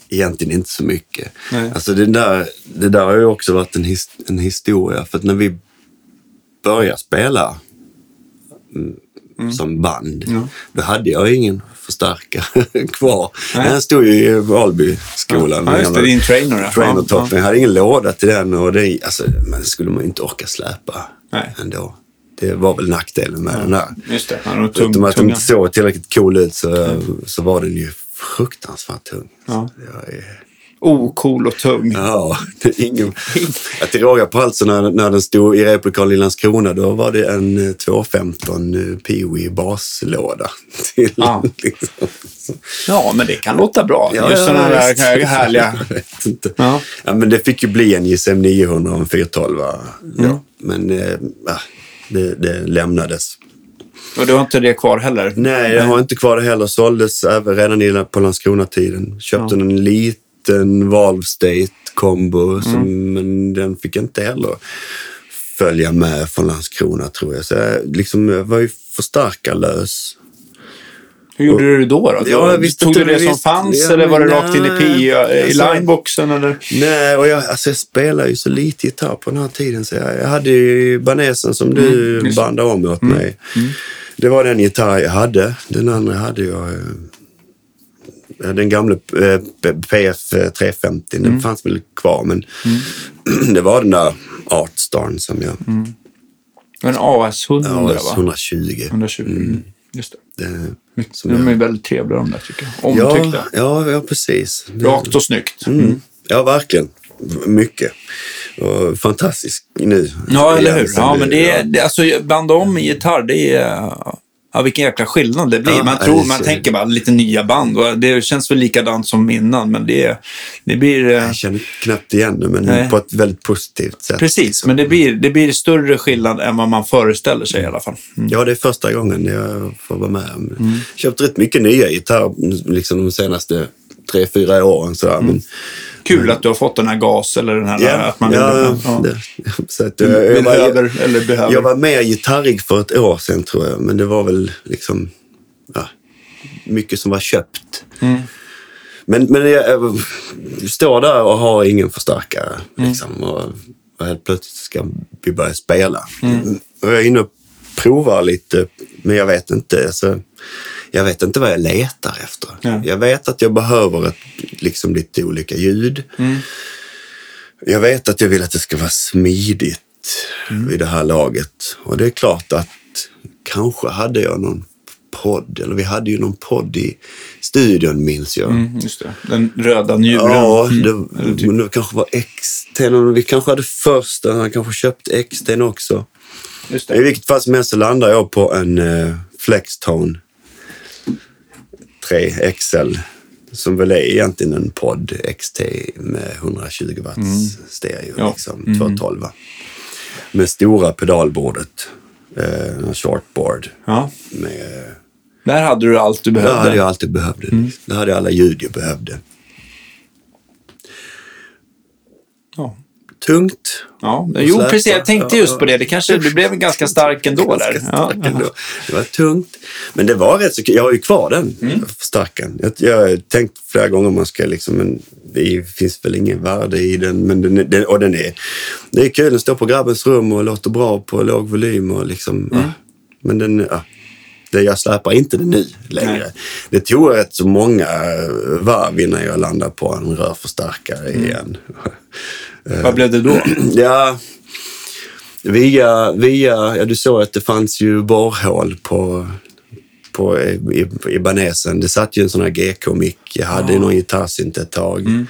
Egentligen inte så mycket. Nej. Alltså det där, det där har ju också varit en, his, en historia. För att när vi började spela mm, som band, Ja. då hade jag ingen förstärkare <laughs> kvar. Nej. Jag stod ju i Valbyskolan. Ja, just det, din trainer. ja. Trainertoppen. Ja, Jag hade ingen låda till den och det, alltså, men skulle man inte orka släpa Nej. ändå. Det var väl nackdelen med den där. ja. Just det, han tung, Förutom att den inte såg tillräckligt cool ut så, så var den ju fruktansvärt tung. Ja. Jag är, Ocool och tung. ja, det är ingen... <laughs> Att råga på allt så när, när den stod i replokalen i Landskrona då var det en eh, 215 eh, Peewee baslåda. <laughs> Till, Ja. liksom. Ja, men det kan låta bra. Ja, Just ja, sådana där visst. <laughs> härliga... Jag vet inte. Ja. Ja, men det fick ju bli en JSM 900 och en 412. Mm. Ja. Men eh, ja, det, det lämnades. Och du har inte det kvar heller? Nej, jag har inte kvar det heller. Såldes även redan på Landskrona-tiden. Köpte en liten Valve State kombo, som, Mm. men den fick inte heller följa med från Landskrona tror jag. Så jag, liksom, jag var ju förstärkarlös. Hur gjorde du då? då? Ja, jag visste Tog du det som visst- fanns ja, eller var det men rakt in i, nej, P, i alltså- lineboxen? Eller? Nej, och jag, alltså jag spelade ju så lite gitarr på den här tiden. Så jag, jag hade ju Banesen som du Mm, bandade om åt mig. Det var den gitarr jag hade. Den andra hade jag... eh, ja, Den gamla eh, PF 350, Mm. den fanns väl kvar. Men <clears throat> det var den där Artstarn som jag... En AS 100 Ja, va? 120. 120. Mm. Just det. Det, som De jag, är väldigt trevliga de där tycker jag. ja, Omtyckta. ja, ja, precis. Det- Rakt och snyggt. Mm. Ja, verkligen. Mycket. Fantastisk nu. Ja, eller hur? Sen Ja, men det är, det, alltså banda om i gitarr, det är... Ja, vilken jäkla skillnad det blir. Ja, man tror, man så- tänker bara lite nya band och det känns väl likadant som innan, men det, det blir... eh, Jag känner knappt igen det, men Nej. på ett väldigt positivt sätt. Precis, men det blir, det blir större skillnad än vad man föreställer sig i alla fall. Mm. Ja, det är första gången jag får vara med. Mm. Köpt rätt mycket nya gitarrer liksom de senaste tre, fyra åren. Sådär. Men, Kul att du har fått den här gas eller den här... ja, att man ja, ja. Så att, jag, jag, var, behöver, eller behöver. jag var mer gitarrig för ett år sedan tror jag, men det var väl liksom ja, mycket som var köpt. Mm. Men, men jag, jag står där och har ingen förstärkare. Mm. Liksom, och, och helt plötsligt ska vi börja spela. Mm. Och jag är inne och provar lite, men jag vet inte. Alltså, jag vet inte vad jag letar efter. Ja. Jag vet att jag behöver ett, liksom lite olika ljud. Mm. Jag vet att jag vill att det ska vara smidigt Mm. vid det här laget. Och det är klart att kanske hade jag någon podd, eller vi hade ju någon podd i studion minns jag. Mm, just det. Den röda njuren. Ja, Mm. det, typ- men det kanske var XT. Vi kanske hade första, han kanske köpt XT också. Just I det. vilket fall som helst så landar jag på en uh, Flextone 3 XL. Som väl är egentligen en podd XT med 120 watts stereo. Mm. Ja. Liksom, 212. Med stora pedalbordet. En shortboard. Ja. Med, Där hade du allt du behövde. hade jag alltid behövde. Mm. Det hade jag alla ljud jag behövde. Ja. Tungt. Ja, jo precis. Jag tänkte just på det. Det kanske du blev ganska stark ändå Ganska där. stark Ja. ändå. Det var tungt. Men det var rätt så. Jag har ju kvar den Mm. förstärkaren. Jag, har tänkt flera gånger om man ska liksom, men det finns väl ingen värde i den. Men den, är- den, och den är, det är kul. Den står på grabbens rum och låter bra på låg volym och liksom, Mm. ja. Men den, ja. Det, jag släpar inte den nu längre. Nej. Det tog rätt så många varv innan jag landade på en rörförstärkare Mm. igen. Vad blev det då? <clears throat> Ja, via, via, ja du såg att det fanns ju borrhål på, på, i, i Banesen. Det satt ju en sån här GK-mick. Jag hade ju någon gitarrsynt ett tag.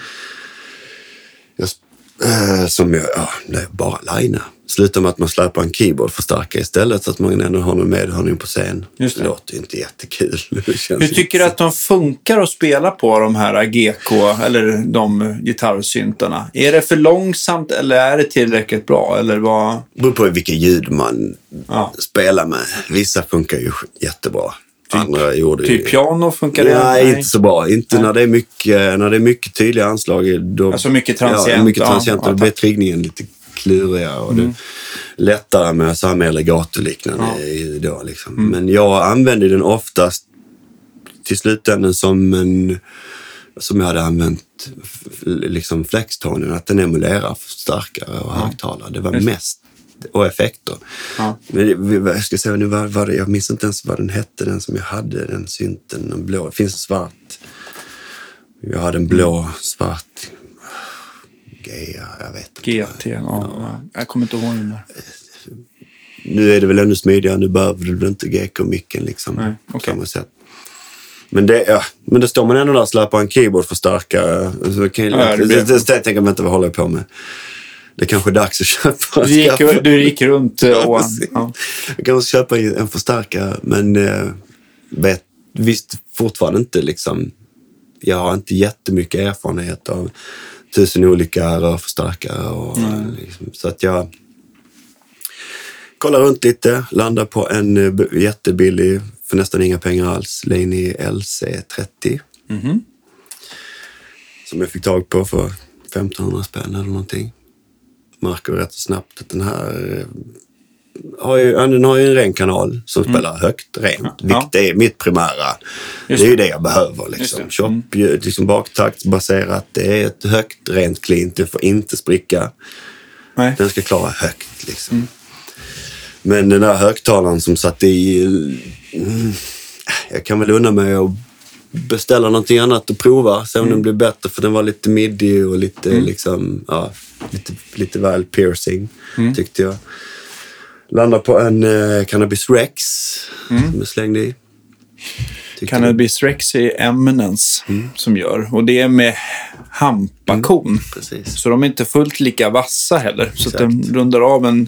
Jag, sp- eh, som jag, ja, bara lina. Slutar med att man släpar en keyboardförstärkare istället så att man ändå har någon medhörning på scen. Just det. låter ju inte jättekul. <laughs> Det Hur tycker du att de funkar att spela på de här GK, eller de gitarrsyntarna? Är det för långsamt eller är det tillräckligt bra? Eller vad? Det beror på vilka ljud man Ja. spelar med. Vissa funkar ju jättebra. andra gjorde ju... Typ piano funkar det? Nej, inte så bra. Inte när det, är mycket, när det är mycket tydliga anslag. Då, Alltså mycket transient, Ja, mycket transient. Ja, då blir triggningen lite klurigare och det lättare med så här mer legato-liknande Ja. då. Liksom. Men jag använder den oftast till slutändan som en som jag hade använt liksom flextonen, att den emulerar förstärkare och högtalare. Det var Just. mest och effekter. Ja. Men jag ska säga nu, vad, vad det, jag minns inte ens vad den hette, den som jag hade, den synten, den blå. Det finns en svart. Jag hade en blå, svart. Gea, jag vet inte. GT, ja. ja. Jag kommer inte ihåg den där. Nu är det väl ännu smidigare, nu behöver du inte GK-micken liksom. Nej, okej. samma sätt. Men det, ja, men då står man ändå där och släpar en keyboardförstärkare. Så kan, Ja, det det, det, det, tänker man inte vad håller jag på med. Det kanske är dags att köpa. Du gick, skaffa- du gick runt eh, precis. Ja. Jag kan också köpa en förstärkare, men eh, vet, visst fortfarande inte liksom. Jag har inte jättemycket erfarenhet av tusen olika rörförstärkare. Och, liksom, så att jag kollar runt lite, landar på en eh, jättebillig, för nästan inga pengar alls, Laney LC30. Mhm. Som jag fick tag på för 1500 spänn eller någonting. Märker rätt så snabbt att den här eh, har ju, den har ju en ren kanal som spelar högt, rent. Ja. Vilket är mitt primära. Just det är ju det. det jag behöver. Liksom. det. Chop, liksom baktaktsbaserat. Det är ett högt, rent clean. Det får inte spricka. Nej. Den ska klara högt. Liksom. Men den där högtalaren som satt i... Mm, jag kan väl unna mig att beställa någonting annat och prova. Se om den blir bättre. För den var lite midi och lite, liksom, ja, lite, lite väl piercing, tyckte jag. Landade på en eh, Cannabis Rex som jag slängde i. Tyckte Cannabis Rex är Eminence Mm. som gör. Och det är med hampakon. Precis. Så de är inte fullt lika vassa heller. Så att Exakt. den rundar av en...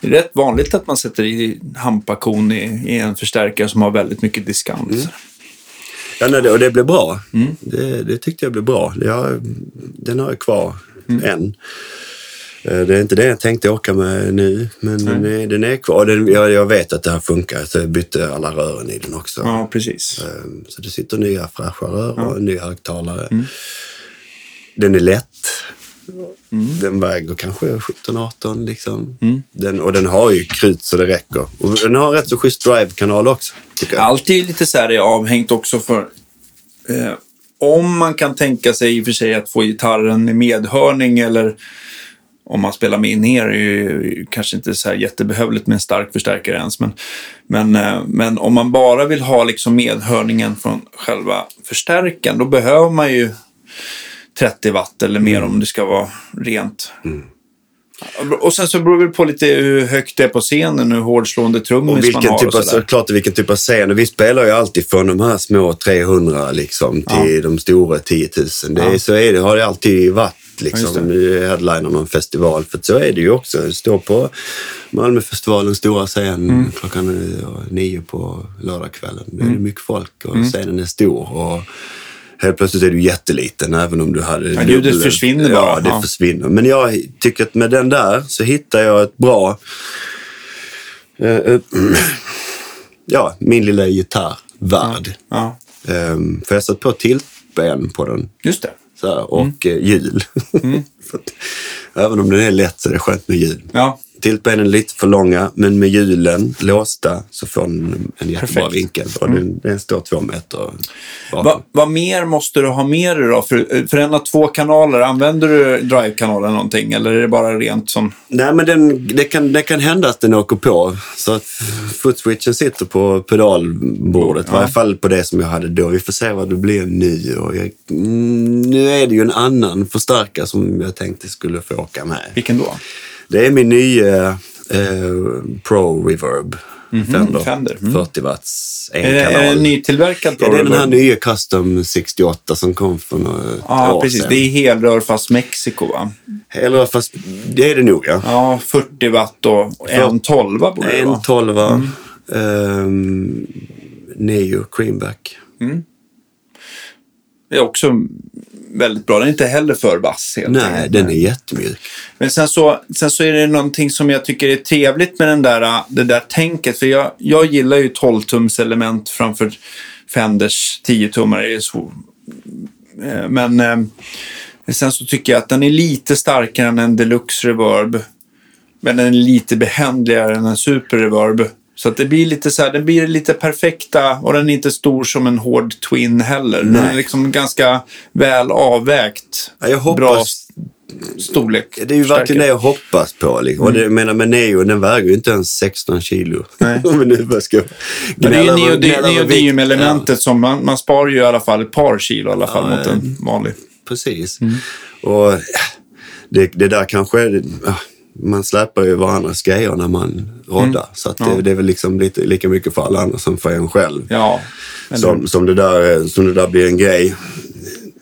Det är rätt vanligt att man sätter i hampakon i, i en förstärkare som har väldigt mycket diskant. Mm. Ja, nej, det, och det blev bra. Det, det tyckte jag blev bra. Jag, den har jag kvar än. Eh, Det är inte det jag tänkte åka med nu, men den är, den är kvar. Den, jag, jag vet att det här funkar, så jag bytte alla rören i den också. Ja, precis. Eh, Så det sitter nya fräscha rör och en ny högtalare. Den är lätt. Den väger kanske 17-18 liksom. Den, och den har ju krut så det räcker. Och den har rätt så schysst drive-kanal också. Allt är lite så här avhängt också för... Eh, om man kan tänka sig i och för sig att få gitarren i medhörning eller om man spelar med in ner är ju kanske inte så här jättebehövligt med en stark förstärkare ens. Men, men, eh, men om man bara vill ha liksom medhörningen från själva förstärkaren då behöver man ju 30 watt eller mer om det ska vara rent. Och sen så beror det på lite hur högt det är på scenen, hur hårdslående trummis Och man har. typ och av, sådär. såklart vilken typ av scen. Vi spelar ju alltid från de här små 300 liksom, till de stora 10 000. Det Ja. Så är det, har det alltid varit. Ja, just Liksom, Nu headliner någon festival. För så är det ju också. Det står på Malmöfestivalens stora scen Mm. klockan nio på lördagskvällen. Det är mycket folk och scenen är stor. Och Helt plötsligt är du jätteliten även om du hade... Ja, dubbel- försvinner bara. Ja, det Ja. försvinner. Men jag tycker att med den där så hittar jag ett bra... eh, eh, <clears throat> ja, min lilla gitarrvärld. Ja, Um, för jag satt på tiltben på den just det. Här, och Mm. eh, hjul. Så <laughs> att, även om den är lätt så är det skönt med hjul. Ja, Tiltbenen är lite för långa, men med hjulen låsta så får den en jättebra Perfekt. Mm. vinkel. Och den, den står två meter. Va, vad mer måste du ha med dig då? För, för en av två kanaler, använder du drive-kanalen någonting eller är det bara rent som... Nej, men den, det, kan, det kan hända att den åker på. Så att footswitchen sitter på pedalbordet. I varje fall på det som jag hade då. Vi får se vad det blir nu. Och jag, mm, nu är det ju en annan förstärkare som jag tänkte skulle få åka med. Vilken då? Det är min nya eh, Pro Reverb Fender. Fender, mm. 40 watts, en Är det, är det kanal. en nytillverkad Ja, det är den här Reverb? nya Custom 68 som kom för några Ja, år precis. sedan. Det är helrör fast Mexiko, va? Eller fast det är det nog ja. Ja, 40 watt och en 12 borde det En vara. 12 um, Neo Creamback. Det är också väldigt bra. Den är inte heller för vass helt Nej, enkelt. den är jättemjuk. Men sen så, sen så är det någonting som jag tycker är trevligt med den där, det där tänket. För jag, jag gillar ju 12-tums element framför Fenders 10-tummare. Eh, Men eh, sen så tycker jag att den är lite starkare än en Deluxe Reverb. Men den är lite behändligare än en Super Reverb. Så att det blir lite så här, den blir lite perfekta och den är inte stor som en hård Twin heller. Den är Nej. liksom ganska väl avvägt. Ja, jag hoppas... Bra storlek. Det är ju verkligen det jag hoppas på. Liksom. Och det, jag menar, med Neo, den väger ju inte ens 16 kilo. Nej. <laughs> Vi nu bara ska Men det är ju vikt. neodymium-elementet som man, man sparar ju i alla fall ett par kilo i alla fall Ja, mot en vanlig. Precis. Och ja, det, det där kanske... är- Ja, man släpar ju varandras grejer när man roddar. Så att det, Mm. Ja. det är väl liksom lite, lika mycket för alla andra som för en själv. Ja. som, som, det där, som det där blir en grej.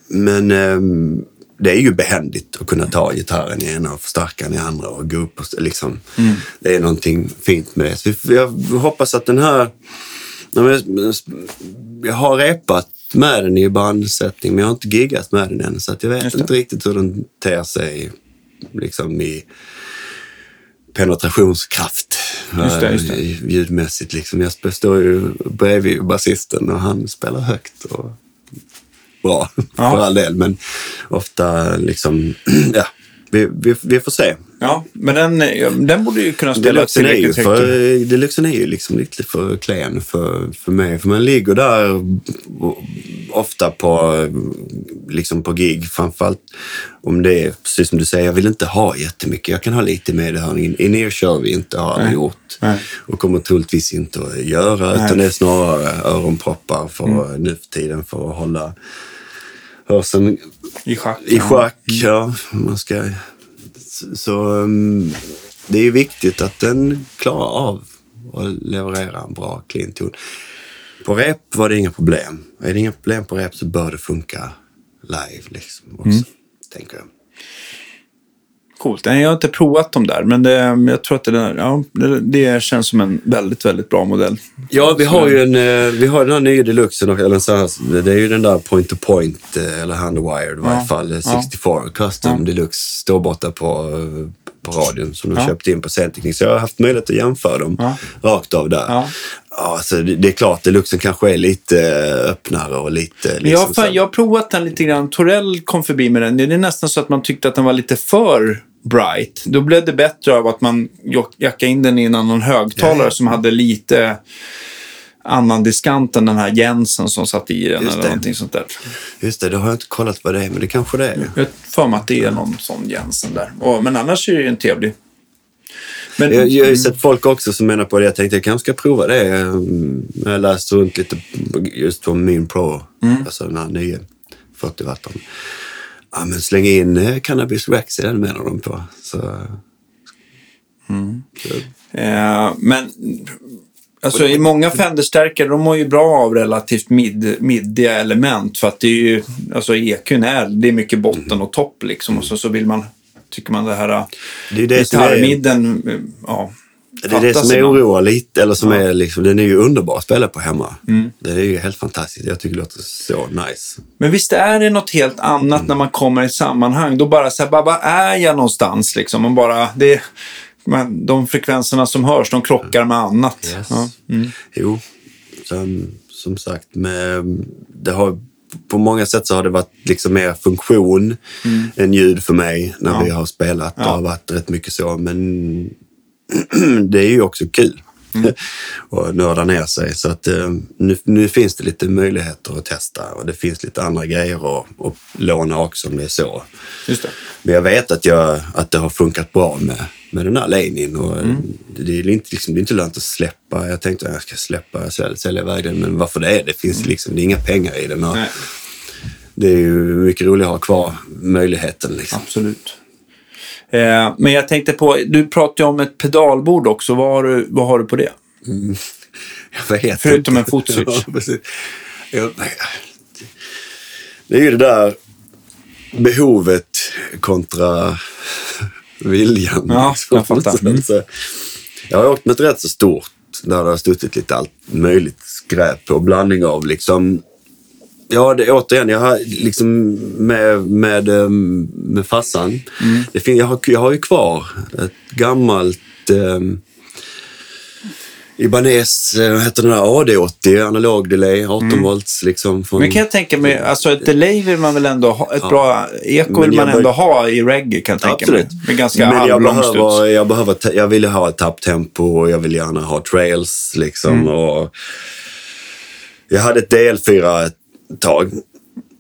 Men ehm, det är ju behändigt att kunna ta gitarren i ena och förstärkaren i andra och gå upp. Och, liksom, Mm. Det är någonting fint med det. Så jag hoppas att den här... Jag, har repat med den i bandsättning, men jag har inte giggat med den än. Så att jag vet inte riktigt hur den ter sig liksom i penetrationskraft. Just det, just det. eh, Ljudmässigt. Liksom. Jag står ju bredvid basisten och han spelar högt. Och bra, Ja. för all del. Men ofta liksom, <clears throat> ja, vi, vi, vi får se. Ja, men den, ja, den borde ju kunna spela Deluxen är, ju för. Deluxen är ju liksom lite för klen för, för mig. För man ligger där ofta på, liksom på gig. Framförallt om det är, precis som du säger, jag vill inte ha jättemycket. Jag kan ha lite medhörning. In er kör vi inte, har aldrig gjort. Nej. Och kommer troligtvis inte att göra. Nej. Mm. Utan det är snarare öronproppar för, nu för tiden för att hålla hörseln I schack. i schack, ja. Man ska, så, um, det är ju viktigt att den klarar av att leverera en bra clean ton. På rep var det inga problem. Är det inga problem på rep så bör det funka live liksom också, Mm. tänker jag. Coolt. Nej, jag har inte provat dem där, men det, jag tror att det, där, ja, det, det känns som en väldigt, väldigt bra modell. Ja, vi har ju en, eh, vi har den här nya deluxen, eller sån här, det är ju den där point to point, eh, eller handwired i varje Ja. fall, eh, Ja. 64 custom Ja. deluxe, står borta på, eh, på radion som de Ja. köpte in på Scenteknik. Så jag har haft möjlighet att jämföra dem Ja. rakt av där. Ja. Ja, alltså, det, det är klart, deluxen kanske är lite eh, öppnare och lite... Liksom, jag, har fan, så- jag har provat den lite grann. Torell kom förbi med den. Det är nästan så att man tyckte att den var lite för bright. Då blev det bättre av att man jackade in den i en annan högtalare Ja, ja. som hade lite annan diskant än den här Jensen som satt i den Just eller det. någonting sånt där. Just det, det har jag inte kollat vad det är, men det kanske det är. Jag för mig att det är någon sån Jensen där. Och, men annars är det ju en trevlig. Men, Jag, jag har ju sett folk också som menar på det. Jag tänkte jag kanske ska prova det. Mm, Jag har läst runt lite just på min Pro, Mm. alltså den här nya 40 watt. Ja, men släng in eh, Cannabis Rex i den menar de på. Så, så, Eh, men alltså, i många Fender-stärkare, de mår ju bra av relativt mid, middiga element. För att det är ju, alltså EQn är, det är mycket botten och topp liksom. Och så, så vill man, tycker man det här det är det som är, gitarrmidden, eh, ja. det är, det som är oroar lite. Eller som är liksom, den är ju underbar att spela på hemma. Mm. Det är ju helt fantastiskt. Jag tycker det låter så nice. Men visst är det något helt annat när man kommer i sammanhang. Då bara så här, bara, vad är jag någonstans liksom? Och bara, det, men de frekvenserna som hörs, de krockar med annat. Yes. Ja. Mm. Jo, som, som sagt, med, det har, på många sätt så har det varit liksom mer funktion än ljud för mig när Mm. Ja. vi har spelat. Det har varit rätt mycket så, men <clears throat> det är ju också kul <laughs> Mm. att nörda ner sig. Så att eh, nu, nu finns det lite möjligheter att testa och det finns lite andra grejer att, att låna också om det är så. Just det. Men jag vet att, jag, att det har funkat bra med, med den här Lenin. Och Mm. det, är inte, liksom, det är inte lönt att släppa. Jag tänkte att jag ska släppa, sälja, sälja iväg den. Men varför det? Det finns liksom, det är inga pengar i den. Och Nej. det är ju mycket roligare att ha kvar möjligheten. Liksom. Absolut. Eh, men jag tänkte på, du pratade om ett pedalbord också. Vad har du, vad har du på det? <laughs> Jag vet Förutom inte. en fotswitch. <laughs> Ja, det är ju det där behovet kontra <laughs> viljan. Ja, jag fattar. Mm. Jag har åkt med ett rätt så stort där det har stuttit lite allt möjligt skräp på. Blandning av liksom Ja, det, återigen, jag har liksom med, med, ehm, med farsan. Det fin- jag, har, jag har ju kvar ett gammalt Ibanez, eh, vad heter den där, AD80, analog delay, 18 volts liksom. Från, Men kan jag tänka mig, alltså ett delay vill man väl ändå ha, ett bra eko vill man ändå ha i reggae kan jag tänka Absolut. mig. Med ganska Men jag behöver, jag, behöver, jag vill ha ett tapptempo och jag vill gärna ha trails liksom. Mm. Och jag hade ett DL4 ett tag.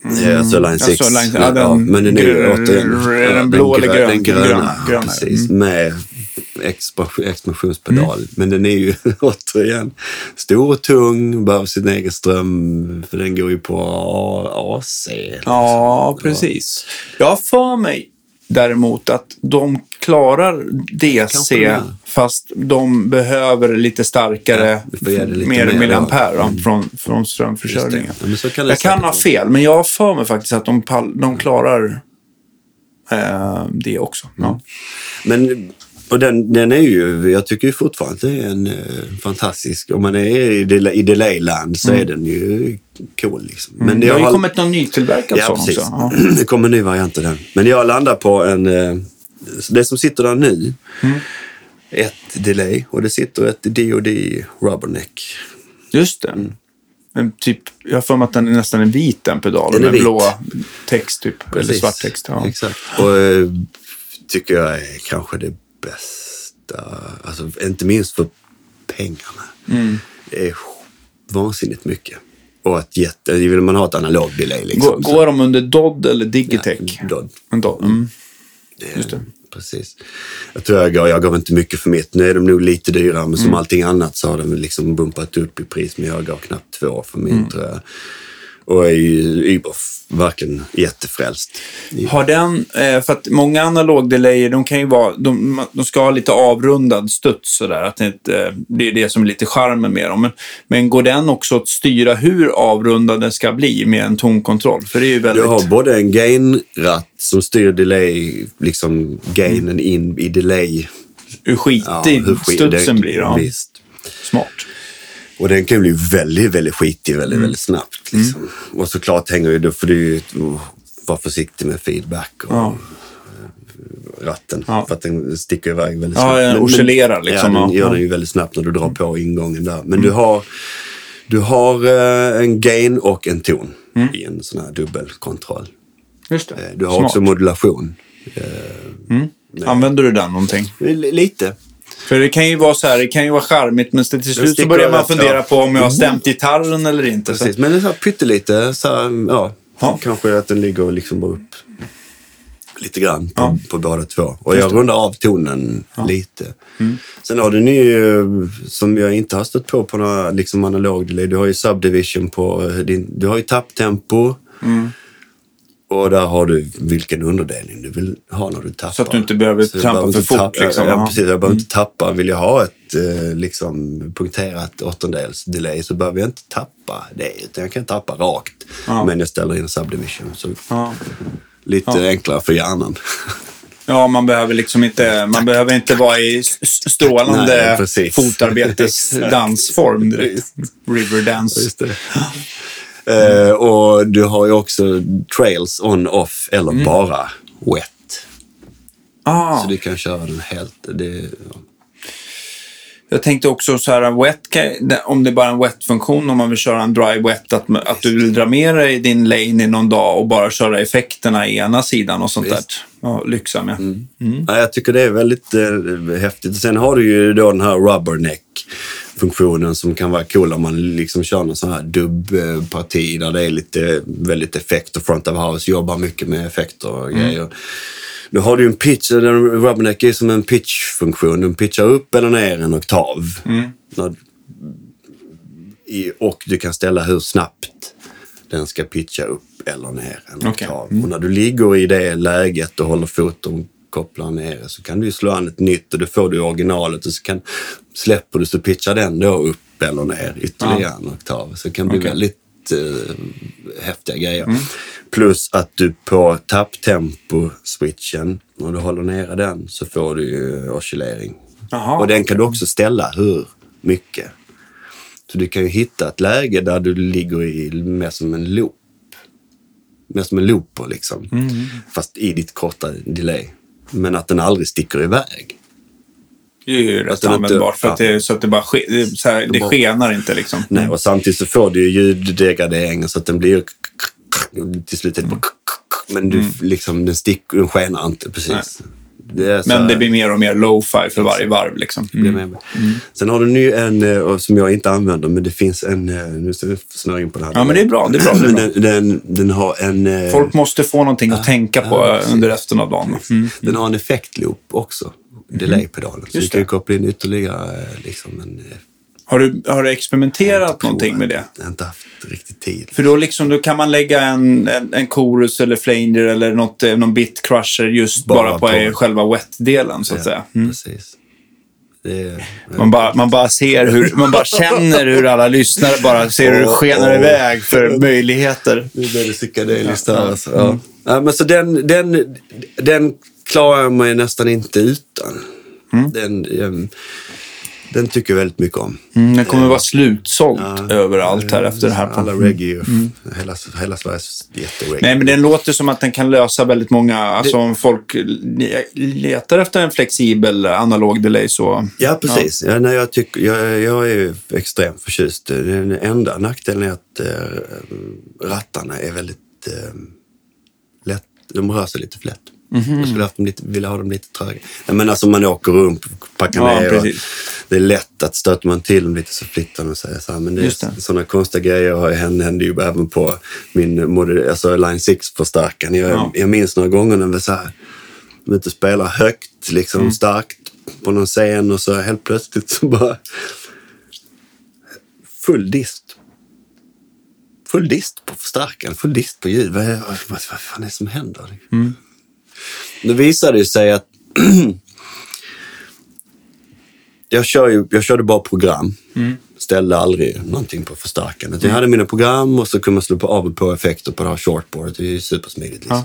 Mm. Alltså Line 6. Alltså, Line- ja, den men den är återigen... den ja, blå eller grö- grön? Den gröna, Grön- gröna, precis. mm. Med expansion- expansionspedal. Men den är ju <laughs> återigen stor och tung, behöver sin egen ström. För den går ju på AC. Ja, precis. Jag har för mig däremot att de klarar DC det. fast de behöver lite starkare, Ja, lite mer mer, milliampere ja, från, från strömförsörjningen. Ja, kan det Jag kan ha fel, men jag har för mig faktiskt att de, de klarar eh, det också. Ja. Men och den, den är ju, jag tycker ju fortfarande att det är en eh, fantastisk, om man är i, del, i Delayland så är den ju cool. Liksom. Men Mm. Det har ju kommit någon nytillverkad ja, sån precis. också. Ja. Det kommer en ny variant av den. Men jag landar på en, eh, det som sitter där nu, Mm. ett delay och det sitter ett DoD rubberneck. Just det. En typ, jag har för mig att den är nästan en vit den pedalen Den är med vit. blå text typ. Eller Precis. svart text. Ja. Exakt. Och eh, tycker jag är kanske det bästa, alltså inte minst för pengarna. Mm. Det är vansinnigt mycket. Och att jätte, vill man ha ett analog delay liksom. Går, går de under Dodd eller Digitech? Dodd. En Dodd. Mm. Just det. Precis. Jag tror jag gav, jag gav inte mycket för mitt. Nu är de nog lite dyrare, men som Mm. allting annat så har de liksom bumpat upp i pris. Men jag gav knappt två för min Mm. tror jag. Och är ju Uber verkligen jättefrälst. Har den, eh, för att många analogdelayer, de kan ju vara, de, de ska ha lite avrundad studs sådär. Att det, inte, det är det som är lite charmen med dem. Men, men går den också att styra hur avrundad den ska bli med en tonkontroll? För det är ju Du väldigt... har både en gain-ratt som styr delay, liksom gainen in i delay. hur skitig hur skit- studsen blir. Ja. Visst. Smart. Och den kan bli väldigt, väldigt skitig väldigt, Mm. väldigt snabbt. Liksom. Och såklart hänger ju, då får du ju vara försiktig med feedback och Ja. ratten. Ja. För att den sticker iväg väldigt Ja, snabbt. den Men- oscillerar liksom. Ja, den Ja. gör Ja. den ju väldigt snabbt när du drar på ingången där. Men Mm. du har, du har eh, en gain och en ton Mm. i en sån här dubbelkontroll. Just Eh, det. Du har Smart. också modulation. Använder du den någonting? Lite. För det kan ju vara så här, det kan ju vara charmigt, men till slut så börjar man fundera ja. på om jag har stämt gitarren eller inte. Så. Precis. Men det är så här pyttelite, så här, ja. Ja. Kanske att den ligger liksom upp lite grann på, Ja. på båda två. Och jag rundar av tonen lite. Mm. Sen har du ju, som jag inte har stött på på några liksom analog delay, du har ju subdivision på eh, din, du har ju tapptempo. Mm. Och där har du vilken underdelning du vill ha när du tappar. Så att du inte behöver Så trampa behöver för fort, tappa- liksom. Ja, precis. Jag behöver inte tappa. Vill jag ha ett eh, liksom, punkterat åttondels delay så behöver jag inte tappa det. Utan jag kan tappa rakt. Ja. Men jag ställer in subdivision. Så Ja. lite enklare för hjärnan. Ja, man behöver liksom inte, man behöver inte vara i strålande fotarbetesdansform direkt. <laughs> Riverdance. Eh, och du har ju också trails on-off eller Mm. bara wet. Ah, Så du kan köra den helt. Det, ja. jag tänkte också så här, wet, om det är bara en wet-funktion, om man vill köra en dry wet, att, att du vill dra med dig din lane i någon dag och bara köra effekterna i ena sidan och sånt Visst. där. Ja, lyxa med. Mm. Ja, jag tycker det är väldigt eh, häftigt. Sen har du ju då den här rubberneck-funktionen som kan vara cool om man liksom kör någon sån här dubbparti där det är lite väldigt effekt och front of house jobbar mycket med effekter och grejer. Då har du en pitch, den rubberneck är som en pitch-funktion. Den pitchar upp eller ner en oktav. I, och du kan ställa hur snabbt den ska pitcha upp eller ner en Okej. oktav. Och när du ligger i det läget och håller foten kopplad nere så kan du slå an ett nytt och då får du originalet och så kan, släpper du så pitchar den då upp eller ner ytterligare en oktav. Så det kan bli Okej. väldigt eh, häftiga grejer. Plus att du på tapptempo-switchen, när du håller nere den, så får du ju oscillering. Jaha. Och den kan du också ställa hur mycket. Så du kan ju hitta ett läge där du ligger i mer som en loop. mer som en looper liksom. Fast i ditt korta delay. Men att den aldrig sticker iväg. Det är ju rätt användbart för att det, så att det bara så här, det skenar inte liksom. Nej, och samtidigt så får du ju ljuddegraderingen så att den blir till slut men du, liksom, den, sticker, den skenar inte precis. Det Men det blir mer och mer lo-fi för varje varv liksom. med mig. Sen har du ny en eh, som jag inte använder, men det finns en, eh, nu vi snöa in på det här. Ja, men det är bra. Det är bra. Det är bra. den, den, den har en... eh, Folk måste få någonting att tänka på ja, eh, under resten av dagen. Mm. Den har en effektloop också. Delay-pedalen. Så du kan koppla in ytterligare liksom en... Har, du, har du experimenterat någonting med det? Jag har inte haft riktigt tid. För då, liksom, då kan man lägga en, en, en chorus eller flanger eller något, eh, någon bit crusher just bara, Bara på, på- eh, själva wet-delen så att säga. Mm. Precis. Är, Man bara, man bara ser hur, man bara känner hur alla lyssnare bara ser hur det skenar iväg för möjligheter. Nu blir det psykedeliskt här. Ja, ja. Alltså. Ja. Ja, men så den, den, den klarar jag mig nästan inte utan. Mm. Den, den tycker jag väldigt mycket om. Mm, den kommer vara slutsålt Ja. överallt här efter det här. Alla reggae, hela, hela Sveriges jättereggae. Nej, men den låter som att den kan lösa väldigt många... Alltså om folk le- letar efter en flexibel analog delay så... Ja, precis. Ja. nej, jag, tycker, jag, jag är ju extremt förtjust. Den enda nackdelen är att eh, rattarna är väldigt eh, lätt. De rör sig lite för Mhm. Jag skulle haft dem lite, vilja ha dem lite tröga. Nej, men alltså man åker runt, packar Ja, ner. Och det är lätt att stöter man till dem lite så flyttar de sig. Så här. Men det är sådana konstiga grejer har hänt hände ju även på min alltså Line 6-förstärkaren. Jag, Ja. jag minns några gånger när vi så här, ute och spelar högt, liksom Mm. starkt på någon scen och så helt plötsligt så bara full dist. Full dist på förstärkaren, full dist på ljud. Vad, vad, vad fan är det som händer? Mm. Det visade ju sig att <clears throat> jag, kör ju, jag körde bara program. Mm. Ställde aldrig någonting på förstärkaren. Jag hade mina program och så kunde man slå på av och på effekter på det här shortboardet. Det är ju supersmidigt. Liksom. Ja.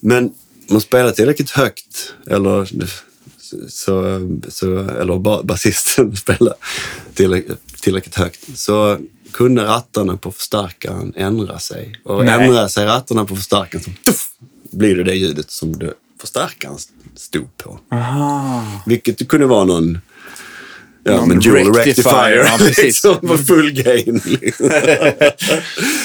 Men man spelar tillräckligt högt, eller, så, så, eller ba- basisten <laughs> spelar tillräckligt, tillräckligt högt, så kunde rattarna på förstärkaren ändra sig. Och Nej. ändrar sig rattarna på förstärkaren så <laughs> tuff, blir det det ljudet som det, förstärkaren stod på. Aha. Vilket kunde vara någon Ja, Någon men dual rectifier, rectifier. ja, precis. <laughs> liksom, på full gain. <laughs>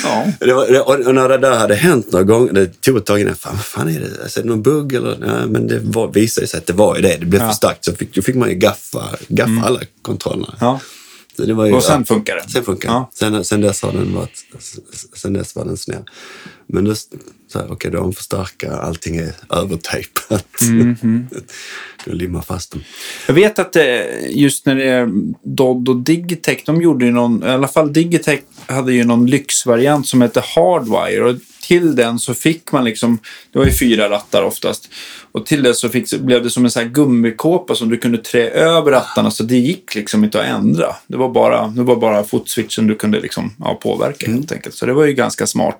Ja. Det var, och när det där hade hänt några gånger, det tog ett tag innan, fan vad fan är det? Alltså, är det någon bugg eller? Nej, men det var, visade sig att det var ju det. Det blev Ja. för starkt så fick, då fick man ju gaffa, gaffa alla kontrollerna. ja. Så det var ju, Och sen ja, funkar det. sen funkar Ja. Sen, sen dess har den varit, sen dess var den snäll. Men då, okej, då har de förstärkare, allting är övertejpat. Mhm. <laughs> då limmar fast dem. Jag vet att eh, just när det är Dodd och Digitech, de gjorde ju någon, i alla fall Digitech hade ju någon lyxvariant som hette Hardwire. Och till den så fick man liksom, det var ju fyra rattar oftast. Och till det så, fick, blev det som en sån här gummikåpa som du kunde trä över rattarna så det gick liksom inte att ändra. Det var bara, det var bara fotswitchen du kunde liksom, ja, påverka helt enkelt. Så det var ju ganska smart.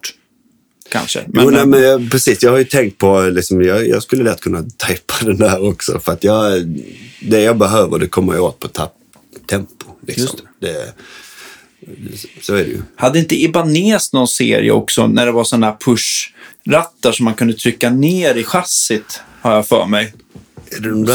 Kanske. Men, jo, nej, men jag, precis. Jag har ju tänkt på, liksom, jag, jag skulle lätt kunna tejpa den där också. För att jag, det jag behöver, det kommer jag åt på tapp, tempo. Liksom. Det, så är det ju. Hade inte Ibanez någon serie också när det var sådana push-rattar som man kunde trycka ner i chassit, har jag för mig.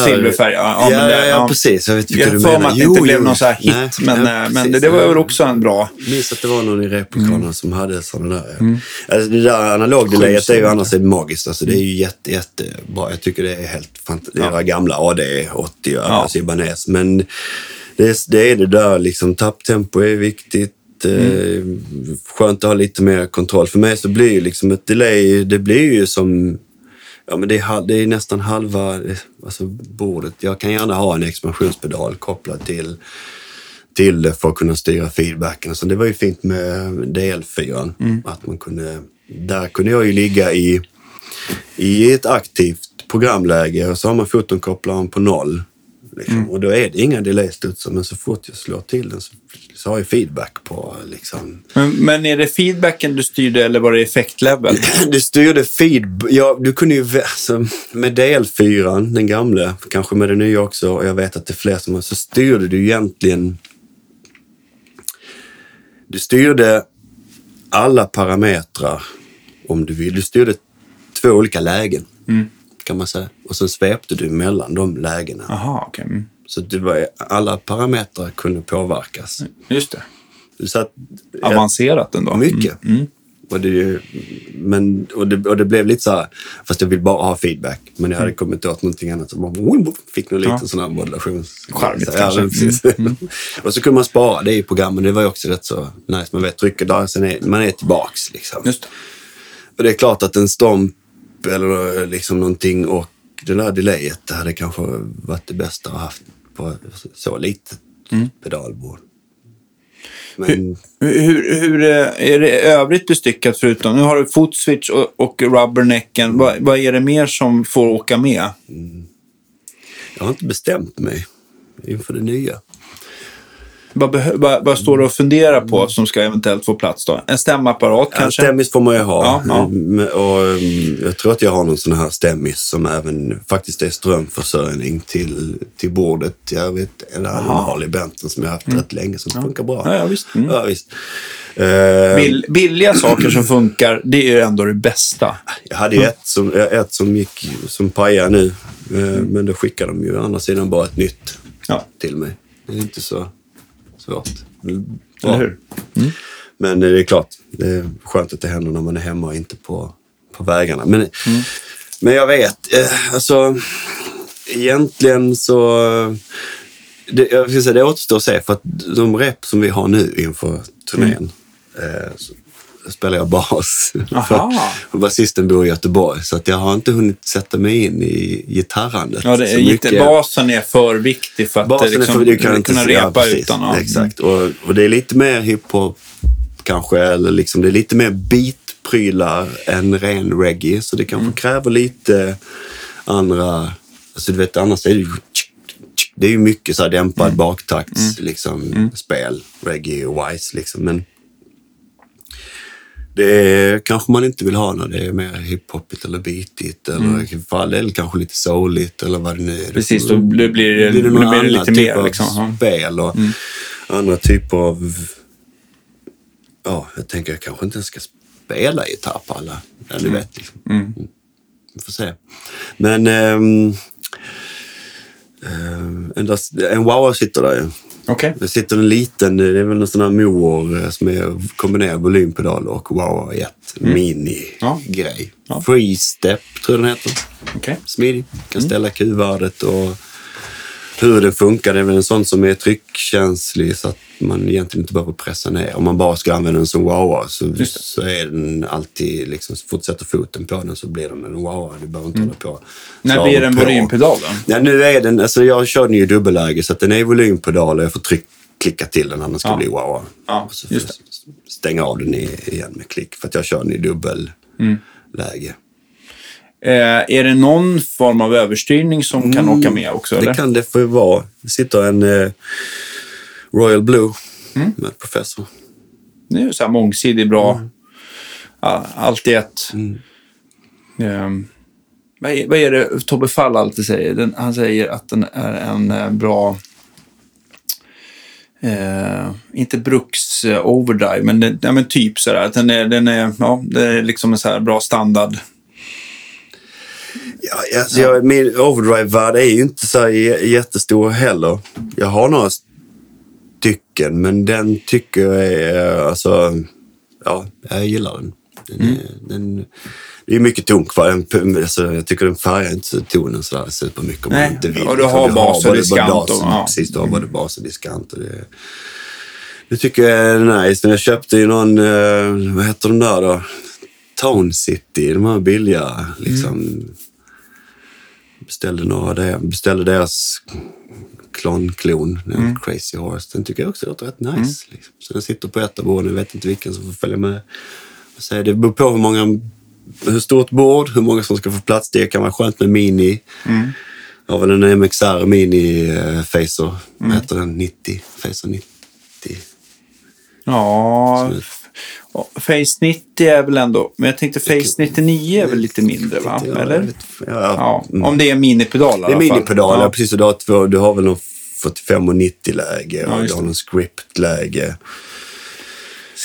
Silverfärg, ja, ja, Ja, ja, precis. Jag vet Jag vilka du menar. att det inte blev någon så här hit, Nej, men, ja, eh, men det, det var väl också en bra... Jag minns att det var någon i replikanerna Mm. som hade sådana där. ja. Alltså, det där analogdelayet är ju annars är magiskt. Alltså, det är ju jätte, jättebra. Jag tycker det är helt fantastiskt. Ja. gamla AD80, Ja. alltså Ibanez. Men det, är- det är det där liksom. Tapptempo är viktigt. Mm. Eh, skönt att ha lite mer kontroll. För mig så blir ju liksom ett delay, det blir ju som Ja, men det är, det är nästan halva alltså, bordet. Jag kan gärna ha en expansionspedal kopplad till, till det för att kunna styra feedbacken. Så det var ju fint med DL4. Mm. Att man kunde, där kunde jag ju ligga i, i ett aktivt programläge och så har man fotonkopplaren på noll. Liksom. Mm. Och då är det inga delay-studsar, men så fort jag slår till den så, så har jag feedback på liksom, Men, men är det feedbacken du styrde eller var det effektlevel? <laughs> Du styrde feed... Ja, du kunde ju... Alltså, med DL4, den gamla, kanske med den nya också, och jag vet att det är fler som har, så styrde du egentligen... Du styrde alla parametrar om du vill. Du styrde två olika lägen kan man säga. Och sen svepte du mellan de lägena. Aha, okej. Mm. Så det var, alla parametrar kunde påverkas. Just det. Så att, Avancerat ändå. mycket. Mm. Och, det, men, och, det, och det blev lite så här, fast jag vill bara ha feedback. Men jag hade kommit åt någonting annat så bara, fick någon liten Ja. sån här modulation. Charmigt ja, kanske. men precis. <laughs> och så kunde man spara det i programmen. Det var ju också rätt så nice. Man vet, trycker där, sen är man är tillbaks. Liksom. Just det. Och det är klart att en stomp eller liksom någonting och det där delayet, hade kanske varit det bästa att ha haft på så litet pedalbord. Men Hur, hur, hur eh, är det övrigt bestyckat förutom, nu har du footswitch och, och rubbernecken. Vad, vad är det mer som får åka med? jag har inte bestämt mig inför det nya. Vad, vad, vad står du och funderar på som ska eventuellt få plats då? En stämapparat Ja, kanske? stämmis får man ju ha. Ja, ja. Mm, Och mm, jag tror att jag har någon sån här stämmis som även faktiskt är strömförsörjning till, till bordet. Jag vet en Harley Benton som jag har haft rätt länge som funkar bra. Mm. Ja, visst. Mm. Ja, visst. Eh, Bill, billiga saker som funkar, det är ju ändå det bästa. Jag hade ju ett som, ett som gick som pajade nu, eh, men då skickade de ju å andra sidan bara ett nytt till mig. Det är inte så svårt. Eller Bra. hur? Men det är klart, det är skönt att det händer när man är hemma och inte på, på vägarna. Men, men jag vet, eh, alltså egentligen så... Det, jag ska säga, det återstår att se, för att de rep som vi har nu inför turnén eh, så spelar jag bas. Basisten bor i Göteborg, så att jag har inte hunnit sätta mig in i gitarrandet. Ja, det är, lite, basen är för viktig för att Basen liksom, är för, du kan inte kunna ja, repa precis, utan. Ja. Exakt. Och, och det är lite mer hiphop kanske, eller liksom, det är lite mer beatprylar än ren reggae. Så det kanske Mm. kräver lite andra... Alltså du vet, annars är det ju... Det är ju mycket så här dämpad Mm. baktakts liksom, spel, reggae och wise liksom. Men det kanske man inte vill ha när det är mer hiphopigt eller beatigt eller all del kanske lite souligt eller vad det nu är. Mm. Precis, då blir det, blir det blir någon det annan lite typ mer. av Liksom. Spel och andra typer av... Ja, jag tänker jag kanske inte ens ska spela gitarr på alla. Ja, du vet. Liksom. Mm. Vi får se. Men... ehm, endast, en wow sitter där ju. Okej. Det sitter en liten, det är väl en sån här Moor eh, som är kombinerad volympedal och wow i ett mini-grej. Ja. Free step tror jag den heter Okej. smidig. Kan ställa Q-värdet och hur den funkar. Det är väl en sån som är tryckkänslig så att man egentligen inte behöver pressa ner. Om man bara ska använda den som wowa så, det. så är den alltid, liksom, så fort du sätter foten på den så blir den en wowa. Du behöver inte hålla på. Mm. När blir av det och en på. volympedal då? Ja, nu är den, alltså jag kör den ju i dubbelläge så att den är i volympedal och jag får tryck, klicka till den den ska Ja. bli wowa. Ja, Och så får just jag stänga av den igen med klick för att jag kör den i dubbelläge. Eh, är det någon form av överstyrning som kan åka med också? Eller? Det kan det få vara. Det sitter en eh, Royal Blue Mm. med professor. Det är ju så här mångsidig, bra. Ja, allt i ett. Mm. Ehm, vad, är, vad är det Tobbe Fall alltid säger? Den, han säger att den är en eh, bra... Eh, inte Brooks eh, Overdrive, men, den, ja, men typ sådär. Att den är, den är, ja, det är liksom en så här bra standard. Ja, alltså Jag, min overdrive-värld är ju inte så jättestor heller. Jag har några stycken, men den tycker jag är... eh, Alltså, ja, jag gillar den. den, Mm. är, den det är mycket ton kvar. Alltså, jag tycker den färgar inte så tonen sådär supermycket om Nej, inte vill. och du liksom. har bas och diskant ja. Precis, du har både bas och diskant. Och det, det tycker jag är nice. Men jag köpte ju någon, eh, vad heter de där då? Tone City, de här billiga liksom. Beställde några beställde deras klonklon, mm. Crazy Horse. Den tycker jag också låter rätt nice. Liksom. Så den sitter på ett av borden, jag vet inte vilken som får följa med. Säger, det beror på hur många, hur stort bord, hur många som ska få plats. Det kan vara skönt med mini. Jag har väl en MXR Mini eh, Facer, vad heter den? 90? Facer 90. Ja, Så- ja, Face 90 är väl ändå... Men jag tänkte Face 99 är väl lite mindre, va? Ja, Eller? Ja, Ja, mm. om det är minipedal i Det är minipedaler, Ja. precis. Och du, har två, du har väl någon 45 och 90-läge Ja, och just du har någon script-läge.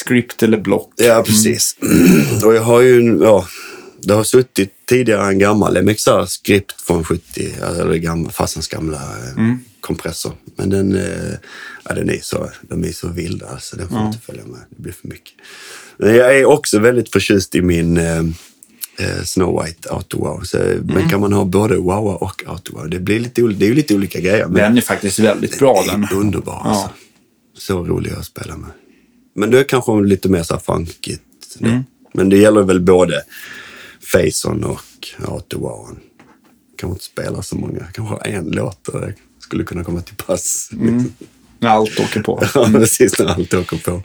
Script eller block. Ja, precis. Och jag har ju, ja, det har suttit tidigare en gammal MXR Script från 70, eller gamla, farsans gamla eh, kompressor. Men den, eh, ja, den är så, de är så vilda så den får inte följa med. Det blir för mycket. Jag är också väldigt förtjust i min eh, eh, Snow White Auto Wow. Så, Men kan man ha både Wow och Auto Wow? Det, blir lite, ol- det är ju lite olika grejer. Men Den är faktiskt väldigt bra den. är underbar. Ja. Alltså. Så rolig att spela med. Men det är kanske lite mer så här funkigt. Mm. Men det gäller väl både Faison och Autowowen. Kanske inte spela så många. Kanske en låt där det skulle kunna komma till pass. Mm. När allt åker på. <laughs> Ja, precis när allt åker på.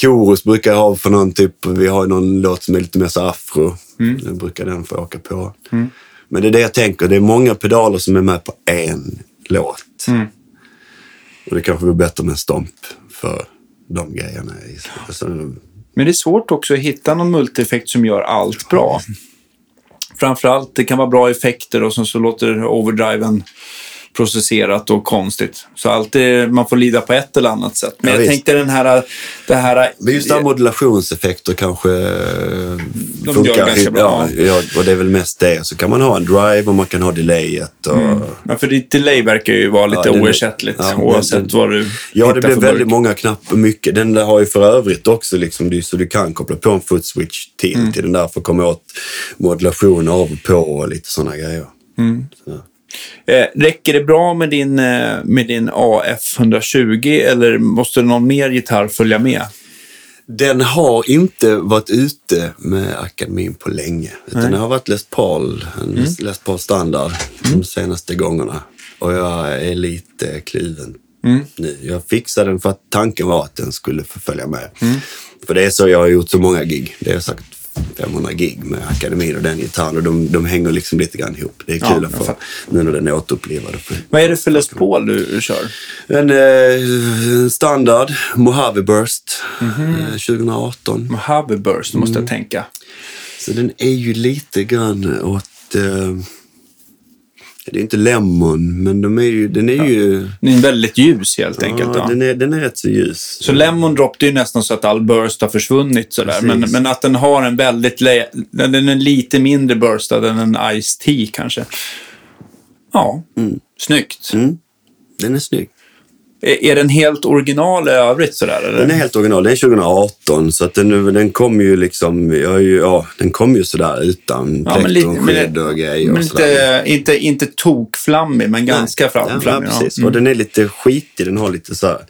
Chorus brukar jag ha för någon typ, vi har någon låt som är lite mer så afro. Mm. Den brukar den få åka på. Men det är det jag tänker, det är många pedaler som är med på en låt. Mm. Och det kanske vore bättre med en stomp för de grejerna. Alltså, Men det är svårt också att hitta någon multieffekt som gör allt bra. Framförallt, det kan vara bra effekter och sen så låter overdriven processerat och konstigt. Så alltid, man får lida på ett eller annat sätt. Men Ja, jag visst. tänkte den här... Det här men just där modulationseffekter kanske De funkar. gör ganska bra. Ja, och det är väl mest det. Så kan man ha en drive och man kan ha delayet. Och, Ja, för ditt delay verkar ju vara lite Ja, är- oersättligt ja, oavsett den- vad du Ja, det blir väldigt burk. många knappar. Mycket. Den där har ju för övrigt också liksom, det så du kan koppla på en foot switch till, Mm. till den där för att komma åt modulation av och på och lite sådana grejer. Eh, räcker det bra med din, eh, med din AF 120 eller måste någon mer gitarr följa med? Den har inte varit ute med akademin på länge. Utan det har varit Les Paul, Mm. Les Paul standard de senaste gångerna. Och jag är lite kluven Mm. nu. Jag fixade den för att tanken var att den skulle få följa med. Mm. För det är så jag har gjort så många gig. Det är sagt 500 gig med akademin och den gitarren och de, de hänger liksom lite grann ihop. Det är Ja, kul att jag få, nu när den är återupplivad. att Vad är det för Les Paul du, kör? En eh, standard Mojave Burst Mhm. eh, 2018. Mojave Burst, måste Mm. jag tänka. Så den är ju lite grann åt... Eh, det är inte lemon, men de är ju, den är ju... Den är väldigt ljus helt enkelt. ja, Ja. Den, är, den är rätt så ljus. Så Lemon Drop, det är ju nästan så att all burst har försvunnit sådär. Men, men att den har en väldigt... Den är lite mindre burstad än en Ice Tea kanske. Ja, snyggt. Mm. Den är snygg. Är, den helt original i övrigt sådär? Eller? Den är helt original. Den är 2018, så att den, den kom ju liksom... Ju, ja, den kom ju sådär utan Ja, lite- plektrumskydd och grejer. Men sådär. inte, inte, tokflammig, men ganska Ja, flammig. ja, precis. Mm. Och den är lite skitig. Den har lite så här...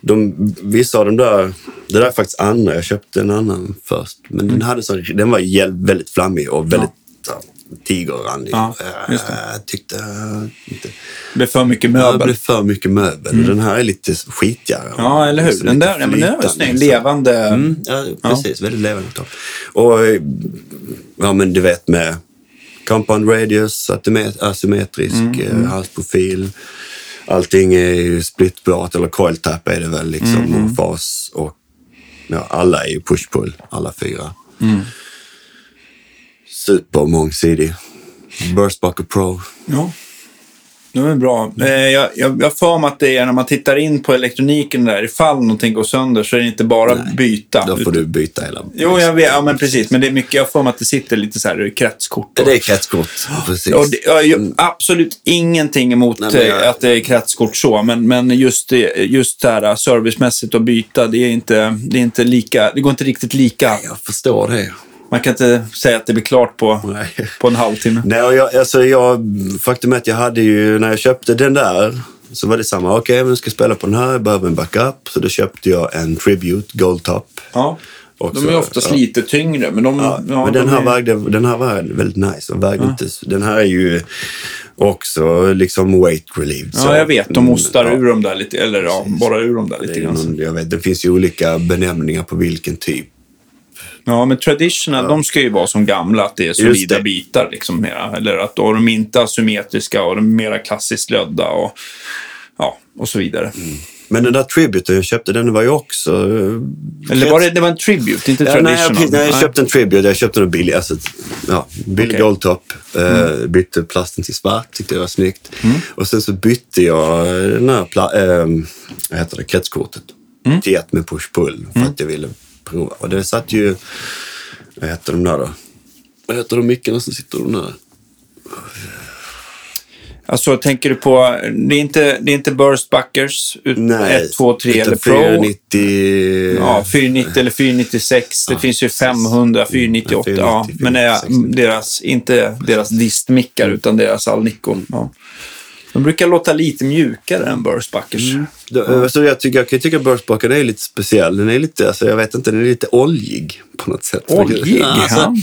De, vissa av de där... Det där är faktiskt andra. Jag köpte en annan först. Men Mm. den, hade så, den var väldigt flammig och väldigt så här, tigerrandig. Ja, Eh, det. Jag tyckte eh, inte... Det blir för mycket Det möbel. blev för mycket möbel. Och Den här är lite skitigare. Mm. Ja, eller hur? Så Den där, ja, men den var snygg. så. Levande. Mm, ja, precis. Väldigt levande. Och eh, ja, men du vet med compound radius, asymmetrisk Mm, eh, halsprofil. Allting är ju splitbart, eller coil tap är det väl liksom, Mm, och fas. Och ja, alla är ju push-pull, alla fyra. Mm. Supermångsidig. Burstbucker Pro. Ja. Det är bra. Eh, jag, jag, jag för mig att det är när man tittar in på elektroniken där, ifall någonting går sönder så är det inte bara byta. Då får du byta hela. Jo, jag vet. Ja, men precis. Men det är mycket, jag för mig att det sitter lite så här kretskort. Och, Det är kretskort, precis. och det, jag ju absolut ingenting emot Nej, jag- eh, att det är kretskort så, men, men just, det, just det här servicemässigt att byta, det är inte, det är inte lika, det går inte riktigt lika. Jag förstår det. Man kan inte säga att det blir klart på, Nej. på en halvtimme. Nej, och jag, alltså jag, faktum är att jag hade ju, när jag köpte den där, så var det samma. Okej, men jag ska spela på den här, jag behöver en backup. Så då köpte jag en Tribute Gold Top. Ja. också. De är oftast ja. lite tyngre, men de... Ja, ja, men de den här, är- vägde, den här var väldigt nice. Och vägde inte, den här är ju också liksom weight relieved. så- Ja, jag vet. De ostar Mm, ur dem där lite, eller ja, bara ur dem där lite grann. någon, jag vet, det finns ju olika benämningar på vilken typ. Ja, men traditional, de ska ju vara som gamla, att det är solida det. bitar liksom mera. Eller att då är de inte asymmetriska och de är mera klassiskt lödda och, ja, och så vidare. Men den där Tribute jag köpte, den var ju också... Eller var det, det var en tribute, inte Ja, traditional? nej, nej, jag köpte en Tribute. Jag köpte den billig. Alltså, ja, billig Okej. Goldtop. Eh, bytte plasten till svart, tyckte det var snyggt. Och sen så bytte jag den här eh, vad heter det, kretskortet. mm. till ett med push-pull för mm. att jag ville prova. Och det satt ju, vad heter de där då? Vad heter de mickarna som sitter de där? Alltså, tänker du på, det är inte, det är inte Burst Buckers, 1, 2, 3 eller Pro? 490... Ja, 490 eller 496. Det finns ju 500, 498. Mm, 490, ja, men är deras, inte deras distmickar utan deras Alnico. Ja. De brukar låta lite mjukare än Burstbuckers. Mm. Ja. Alltså jag, tycker, jag kan tycka Burstbucker är lite speciell. Den är lite, alltså jag vet inte, den är lite oljig på något sätt. Oljig? Ja, alltså,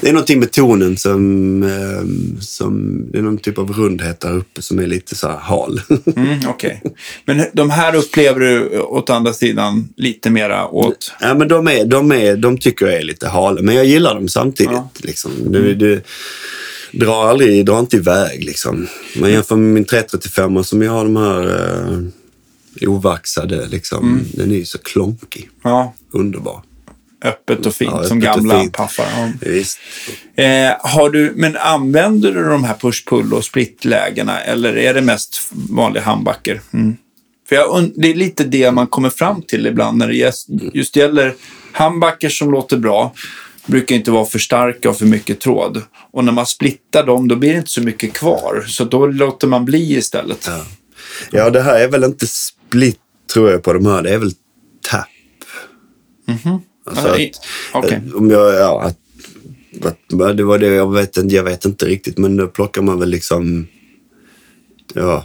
det är någonting med tonen som, eh, som, det är någon typ av rundhet där uppe som är lite så här hal. <laughs> mm, Okej. Okay. Men de här upplever du åt andra sidan lite mera åt? Ja, men de, är, de, är, de tycker jag är lite hala, men jag gillar dem samtidigt. Ja. Liksom. Det, mm. Drar aldrig, drar inte iväg liksom. Man jämför med min 335 som jag har de här eh, ovaxade liksom. Mm. Den är ju så klonkig. Ja. Underbar. Öppet och fint ja, som gamla paffar. Ja. Visst. Eh, har du, men använder du de här push-pull och split-lägena eller är det mest vanliga handbacker? Mm. För jag, det är lite det man kommer fram till ibland när det just, just gäller handbacker som låter bra brukar inte vara för starka och för mycket tråd. Och när man splittar dem, då blir det inte så mycket kvar. Så då låter man bli istället. Ja, ja det här är väl inte split, tror jag, på de här. Det är väl tap. Mm -hmm. alltså att, okay. Om jag, ja, att, att, det var det, jag vet, jag vet inte riktigt, men då plockar man väl liksom, ja,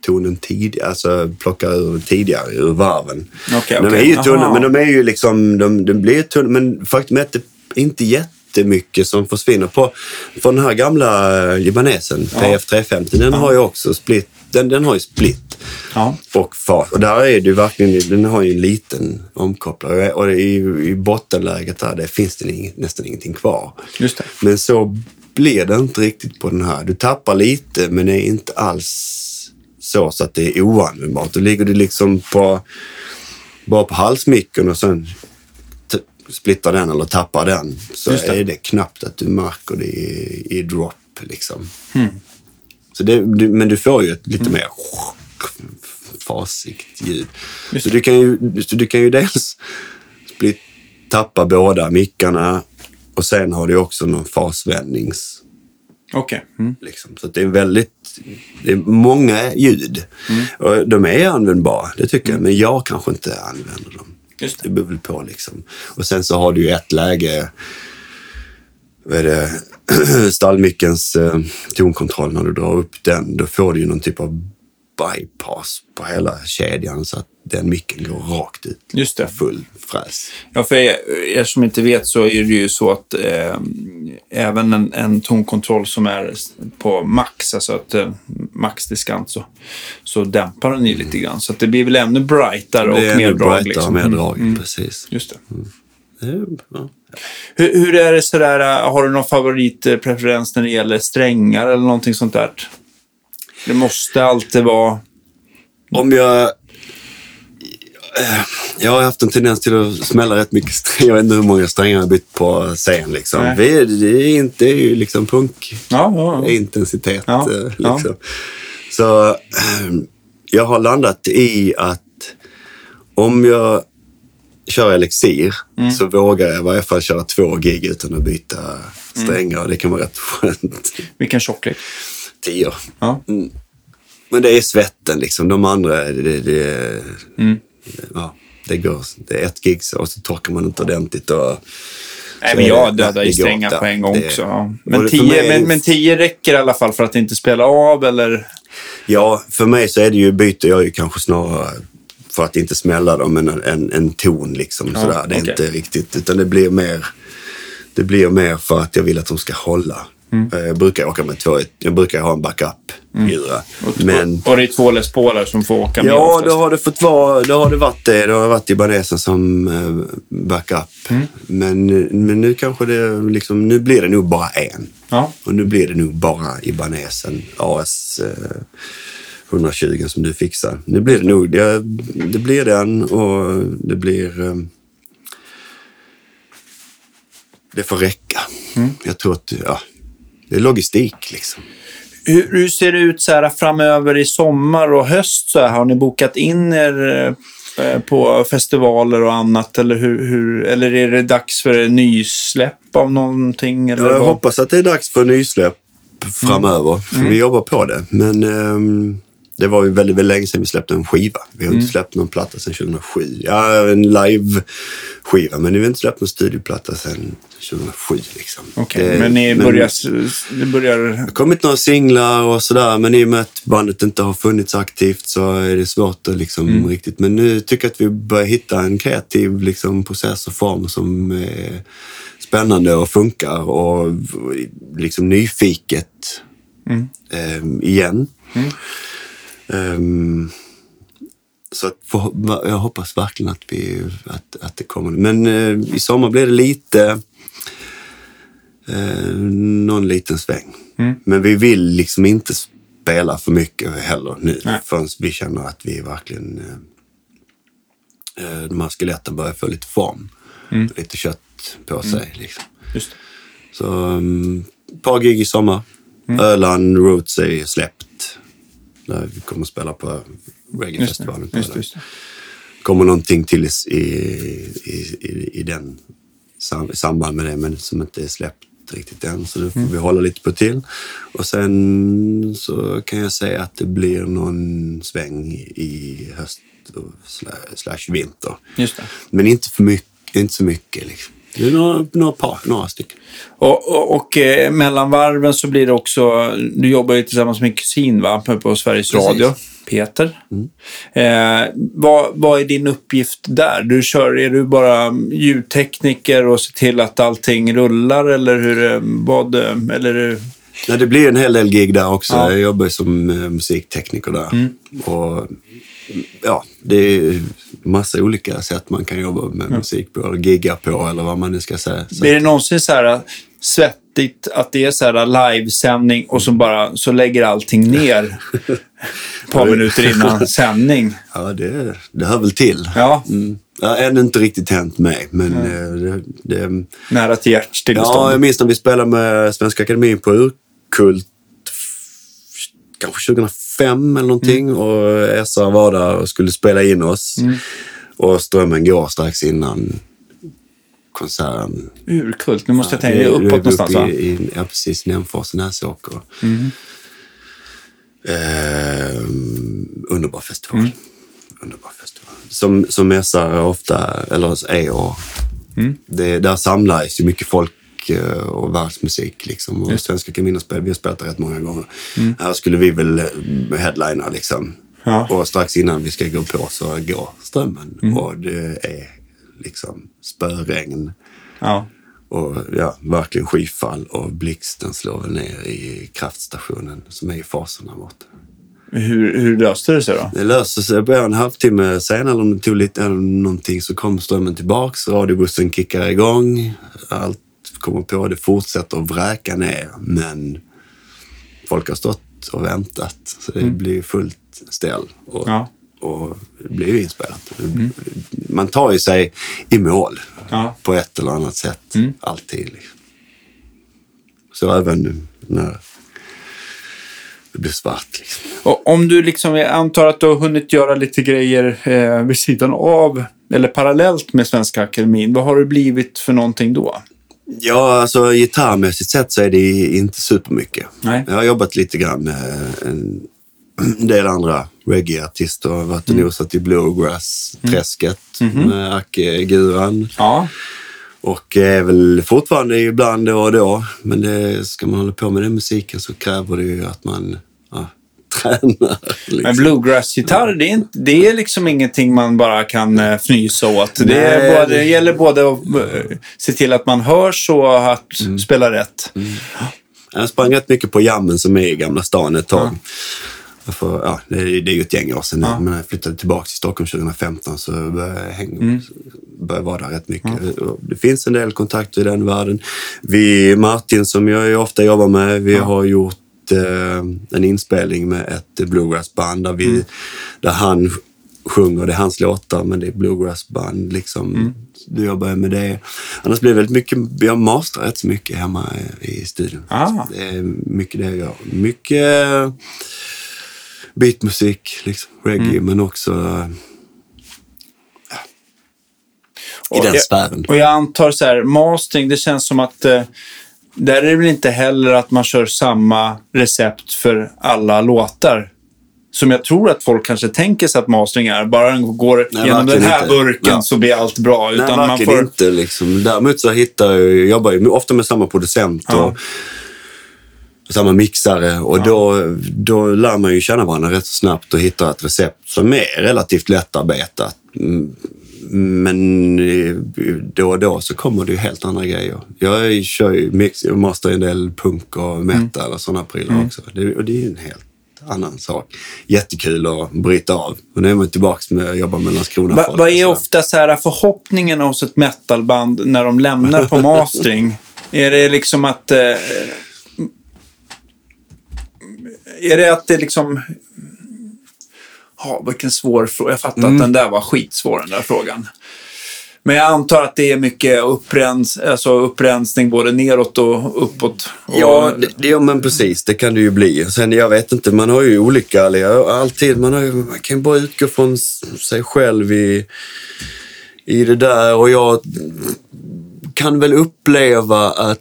tonen tidigare, alltså plocka ur tidigare ur varven. Okay, de är ju tunna, men de är ju liksom, de, de blir tunna, men faktum är att det inte jättemycket som försvinner. På, på den här gamla eh, libanesen, ja. PF 350, den ja. har ju också split, den, den har ju split ja. och fart. Och där är det ju verkligen, den har ju en liten omkopplare och i, i bottenläget där, det finns det inget, nästan ingenting kvar. Just det. Men så blir det inte riktigt på den här. Du tappar lite, men det är inte alls så, så att det är oanvändbart. Då ligger du liksom på, bara på halsmicken och sen splittar den eller tappar den så det. är det knappt att du märker det i, i drop. Liksom. Mm. Så det, du, men du får ju ett lite mm. mer fasigt ljud. Så du, kan ju, så du kan ju dels split, tappa båda mickarna och sen har du också någon fasvändnings... Okej. Okay. Mm. Liksom. Så det är väldigt... Det är många ljud. Mm. Och de är användbara, det tycker mm. jag. Men jag kanske inte använder dem. Just det. det beror väl på liksom. Och sen så har du ju ett läge vad är det, <clears throat> stallmickens eh, tonkontroll, när du drar upp den, då får du ju någon typ av bypass på hela kedjan så att den micken går rakt ut. Just det. Full fräs. Ja, för er, er som inte vet så är det ju så att eh, även en, en tonkontroll som är på max, alltså att eh, maxdiskant, så, så dämpar den ju lite grann. Så det blir väl ännu brightare och mer drag. Liksom. mer drag, mm. precis. Just det. Mm. Ja. Hur, hur, är det sådär, har du någon favoritpreferens när det gäller strängar eller någonting sånt där? Det måste alltid vara... Om jag... Jag har haft en tendens till att smälla rätt mycket strängar. <laughs> Jag vet inte hur många strängar jag har bytt på scen. Liksom. Det, är inte, det är ju liksom punkintensitet. Ja, ja, ja. Eh, liksom. Så ehm, jag har landat i att om jag kör Elixir mm. så vågar jag i varje fall köra två gig utan att byta strängar. Mm. Det kan vara rätt skönt. Vilken tjocklek? tio. Ja. Mm. Men det är svetten liksom. De andra, det, det, mm. Ja, det går. Det är ett gig och så torkar man inte ordentligt. Och, Nej, men jag dödar ju strängar på en gång det, också. Ja. Men, tio, mig, men, men tio räcker i alla fall för att inte spela av, eller? Ja, för mig så är det ju, byter jag ju kanske snarare för att inte smälla dem en, en, en ton liksom. Ja, sådär. Det är okay. inte riktigt, utan det blir mer det blir mer för att jag vill att de ska hålla. Mm. Eh, jag brukar åka med två, jag brukar ha en backup mm. Men, och det är två Les Pauler som får åka med Ja, då har det fått vara, då har det varit det. Det har varit Ibanesen som eh, backup. Mm. Men, men nu kanske det liksom, nu blir det nog bara en. Ja. Och nu blir det nog bara Ibanesen AS eh, 120 som du fixar. Nu blir det nog, det, det blir den och det blir eh, det får räcka. Mm. Jag tror att, ja, det är logistik liksom. Hur, hur, ser det ut så här framöver i sommar och höst? Så här? Har ni bokat in er? eh, på festivaler och annat? Eller, hur, hur, eller är det dags för nysläpp av någonting? Eller Jag vad? hoppas att det är dags för nysläpp framöver. För Vi jobbar på det. Men ehm, det var ju väldigt, väldigt länge sedan vi släppte en skiva. Vi har inte släppt någon platta sedan 2007. Ja, en live-skiva. Men vi har inte släppt någon studioplatta sedan 2007. Liksom. Okej, Det- men ni men- börjar... Det börjar Det har kommit några singlar och sådär, men i och med att bandet inte har funnits aktivt så är det svårt att liksom riktigt. Men nu tycker jag att vi börjar hitta en kreativ liksom, process och form som är spännande och funkar och liksom nyfiket eh, igen. Ehm, så att jag hoppas verkligen att, vi, att, att det kommer. Men eh, i sommar blir det lite eh, någon liten sväng. Men vi vill liksom inte spela för mycket heller nu Nej. förrän vi känner att vi verkligen eh, eh, de här skeletten börjar få lite form. Lite kött på sig. Liksom. Just det. Så um, ett par gig i sommar. Öland Roots är släppt. Där vi kommer att spela på reggae-festivalen. Just kommer någonting till i, i, i, i, den i samband med det, men som inte är släppt riktigt än. Så det får vi hålla lite på till. Och sen så kan jag säga att det blir någon sväng i höst och sla- slash vinter. Men inte för mycket, inte så mycket liksom. Det är några, några par, några stycken. Och, och, och eh, mellan varven så blir det också, du jobbar ju tillsammans med en kusin va, på, Sveriges Precis. Radio, Peter. Eh, vad, vad är din uppgift där? Du kör, är du bara ljudtekniker och ser till att allting rullar eller hur, eh, vad, eh, eller Ja, det blir en hel del gig där också. Ja. Jag jobbar som eh, musiktekniker där. Och ja, det är massa olika sätt man kan jobba med musik på, eller gigga på eller vad man nu ska säga. Så, Blir det någonsin så här svettigt att det är så här livesändning och så bara så lägger allting ner <laughs> ett par minuter innan <laughs> sändning? ja, det, det hör väl till. Ja, Mm. Har ännu inte riktigt hänt mig, men eh, det, det, nära till Ja, hjärtstillestånd. jag minns när vi spelade med Svenska Akademin på Urkult kanske 2005 eller någonting och SR var där och skulle spela in oss. Och strömmen går strax innan konserten. Urkult, nu måste jag tänka är uppåt uppe någonstans va? I, i, ja, precis. Nämfors, Näsåker. Eh, underbar festival. Mm. Underbar festival. Som, som SR ofta, eller är och Mm. det, där samlas ju mycket folk eh, och världsmusik. Liksom. Och Svenska Kaminspel, vi har spelat där rätt många gånger. Här skulle vi väl eh, headlina liksom. Mm. Ja. Och strax innan vi ska gå på så går strömmen. Mm. Och det är liksom spöregn. Ja. Och ja, verkligen skyfall och blixten slår väl ner i kraftstationen som är i fasen där borta. Hur, hur löste det sig då? Det löser sig. Bara en halvtimme senare, om det tog lite eller någonting, så kom strömmen tillbaks. Radiobussen kickar igång. Allt kommer på. Det fortsätter att vräka ner, men folk har stått och väntat. Så det blir fullt ställ. Och, Ja. och det blir ju inspelat. Man tar ju sig i mål Ja. på ett eller annat sätt. Alltid. Liksom. Så även när det blir svart. Liksom. Och om du liksom, jag antar att du har hunnit göra lite grejer eh, vid sidan av eller parallellt med Svenska Akademin. Vad har det blivit för någonting då? Ja, alltså gitarrmässigt sett så är det inte supermycket. Nej. Jag har jobbat lite grann med en del andra reggae-artister. Har varit och nosat i bluegrass-träsket med Acke Guran. Ja. Och Och är väl fortfarande ibland då och då. Men det, ska man hålla på med den musiken så kräver det ju att man ja, tränar. Liksom. Men bluegrass-gitarr, det är, inte, det är liksom ingenting man bara kan eh, fnysa åt. Det, är både, det- gäller både att eh, se till att man hörs och att spela rätt. Jag sprang rätt mycket på jammen som är i Gamla stan ett tag. För, ja, det, är- det är ju ett gäng år sedan nu, men när jag flyttade tillbaka till Stockholm 2015 så började jag, hänga, började jag vara där rätt mycket. Och Det finns en del kontakter i den världen. Vi, Martin som jag ofta jobbar med, vi har gjort eh, en inspelning med ett bluegrassband där, vi, där han sjunger, det är hans låtar, men det är bluegrassband. Liksom. Du jobbar med det. Annars blir det väldigt mycket, jag masterar rätt så mycket hemma i, studion. Ah. Det är mycket det jag gör. Mycket beatmusik, liksom, reggae, men också I den jag, sfären. Och jag antar så här, mastering, det känns som att eh, där är det väl inte heller att man kör samma recept för alla låtar. Som jag tror att folk kanske tänker sig att mastering är. Bara den går Nej, genom den verkligen här inte. burken Ja. så blir allt bra. Nej, Utan man verkligen får, inte. Liksom. Däremot så hittar jag, jag jobbar ju ofta med samma producent Ja. och samma mixare och då, då lär man ju känna varandra rätt så snabbt och hitta ett recept som är relativt lättarbetat. Mm, Men eh, då och då så kommer det ju helt andra grejer. Jag kör ju mix, jag masterar en del punk och metal och sådana prylar också. Det, och det är ju en helt annan sak. Jättekul att bryta av. Och nu är man tillbaka med att jobba med Landskrona Va, vad är ofta så här förhoppningen hos ett metalband när de lämnar på mastering? <laughs> är det liksom att... Eh, är det att det liksom... Ja, vilken svår fråga. Jag fattar Mm. att den där var skitsvår, den där frågan. Men jag antar att det är mycket upprens, alltså upprensning både neråt och uppåt. Och, Ja, det, ja, men precis. Det kan det ju bli. Sen, jag vet inte, man har ju olika... Alltid, man, har, ju- man kan ju bara utgå från sig själv i, i det där. Och jag kan väl uppleva att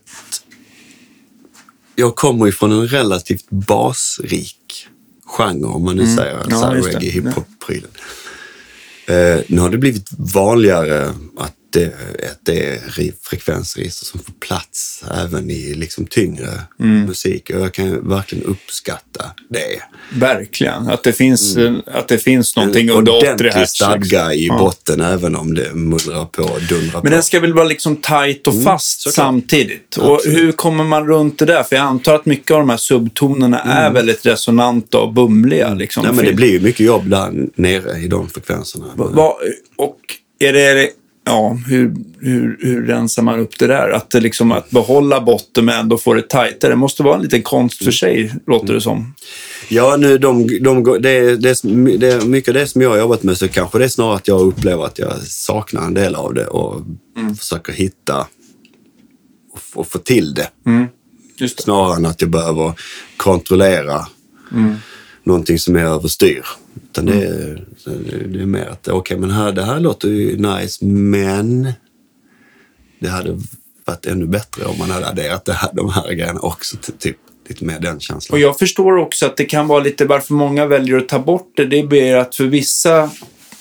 jag kommer ifrån en relativt basrik genre, om man nu säger Mm. Ja, så här just det. reggae, hiphop-prylen. Eh, nu har det blivit vanligare att det, att det är frekvensregister som får plats även i liksom tyngre Mm. musik. Och jag kan verkligen uppskatta det. Verkligen. Att det finns, Mm. att det finns någonting en under 80 ordentlig hertz. stadga liksom. i Ja. botten även om det mullrar på och dundrar på. Men den ska väl vara liksom tight och fast Mm, såklart. samtidigt. Och Absolut. hur kommer man runt det där? För jag antar att mycket av de här subtonerna är väldigt resonanta och bumliga. Liksom. Mm. Nej, men det blir ju mycket jobb där nere i de frekvenserna. Va, och är det... Ja, hur, hur, hur rensar man upp det där? Att, liksom, att behålla botten men ändå få det tajtare. Det måste vara en liten konst för sig, låter det som. Ja, nu, de, de, det, det, det, mycket av det som jag har jobbat med så kanske det är snarare att jag upplever att jag saknar en del av det och försöker hitta och, och få till det. Just det. Snarare än att jag behöver kontrollera någonting som är överstyr. Utan det, är, det är mer att okej, men här, det här låter ju nice, men det hade varit ännu bättre om man hade adderat det här, de här grejerna också. Typ, lite mer den känslan. Och jag förstår också att det kan vara lite varför många väljer att ta bort det. Det blir att för vissa,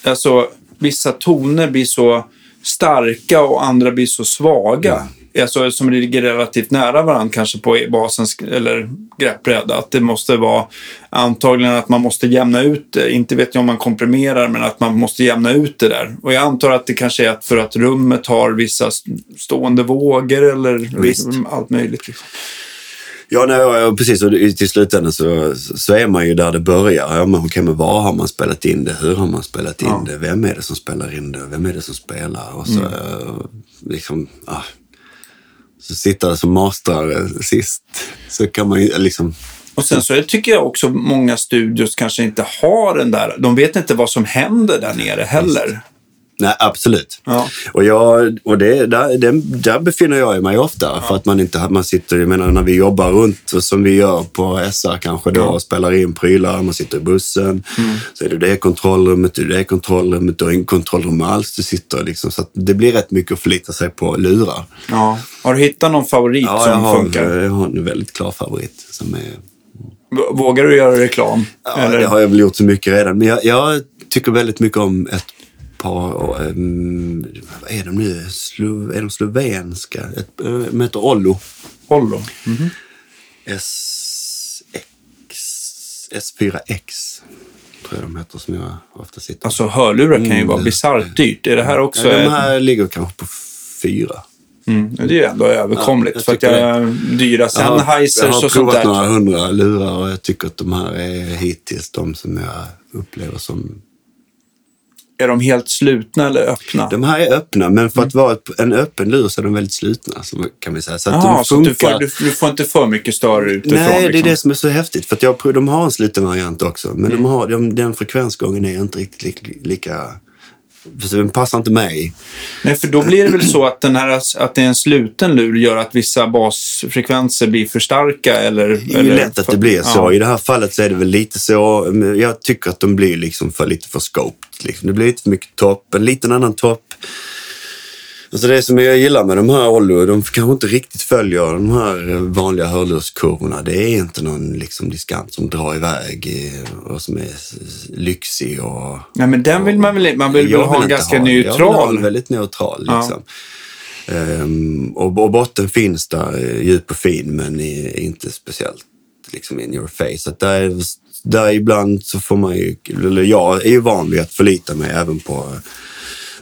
alltså, vissa toner blir så starka och andra blir så svaga. Alltså, som ligger relativt nära varandra kanske på basens eller greppbräda. Att det måste vara antagligen att man måste jämna ut det. Inte vet jag om man komprimerar men att man måste jämna ut det där. Och jag antar att det kanske är för att rummet har vissa st- stående vågor eller Visst. allt möjligt. Liksom. Ja, nej, precis. Och till slutändan så, så är man ju där det börjar. Ja, men, okej, men var har man spelat in det? Hur har man spelat in Ja. det? Vem är det som spelar in det? Vem är det som spelar? Och så eh, liksom, ah, så sitta som mastrare sist. Så kan man ju liksom... Och sen så tycker jag också många studios kanske inte har den där, de vet inte vad som händer där nere heller. Nej, absolut. Ja. Och, jag, och det, där, det, där befinner jag mig ofta. För att man inte man sitter, jag menar när vi jobbar runt som vi gör på SR kanske då och spelar in prylar. Man sitter i bussen. Så är det det kontrollrummet, det är det kontrollrummet. Du har ingen kontrollrum alls. Du sitter liksom. Så det blir rätt mycket att förlita sig på lurar. Ja. Har du hittat någon favorit Ja, jag som har, funkar? jag har en väldigt klar favorit. Som är, Vågar du göra reklam? ja, Eller? det har jag väl gjort så mycket redan. Men jag, jag tycker väldigt mycket om ett par, um, vad är de nu? Slo, är de slovenska? Ett, uh, de heter Ollo. Hollo. SX, S4X tror jag de heter som jag ofta sitter Alltså hörlurar kan ju Mm, vara det- bisarrt dyrt. Är det här också... ja, De här ligger kanske på fyra. mm, det är ju ändå överkomligt. jag för att jag dyra Jag har, jag Sennheisers har och sånt provat där. några hundra lurar och jag tycker att de här är hittills de som jag upplever som... Är de helt slutna eller öppna? De här är öppna, men Mm. för att vara ett- en öppen lur så är de väldigt slutna, så kan vi säga. Så Jaha, de så att du funkar... får, du, får inte för mycket större utifrån? Nej, det är liksom. det som är så häftigt. För jag, de har en sluten variant också, men de har, de, den frekvensgången är inte riktigt lika... för den passar inte mig. Nej, för då blir det väl så att, den här, att det är en sluten lur gör att vissa basfrekvenser blir för starka? Eller, Det är ju lätt att det blir så. Ja. I det här fallet så är det väl lite så. Jag tycker att de blir liksom för lite för scoped. Liksom. Det blir lite för mycket topp, en liten annan topp. Alltså det som jag gillar med de här Ollo, de kanske inte riktigt följer de här vanliga hörlurskurvorna. Det är inte någon liksom diskant som drar iväg och som är lyxig och... Nej, men den vill man väl Man vill väl ha en ganska ha, neutral? Jag vill ha en väldigt neutral liksom. Ja. Um, och, och, botten finns där, djup och fin, men inte speciellt liksom in your face. Så där, där ibland så får man ju, eller jag är ju van vid att förlita mig även på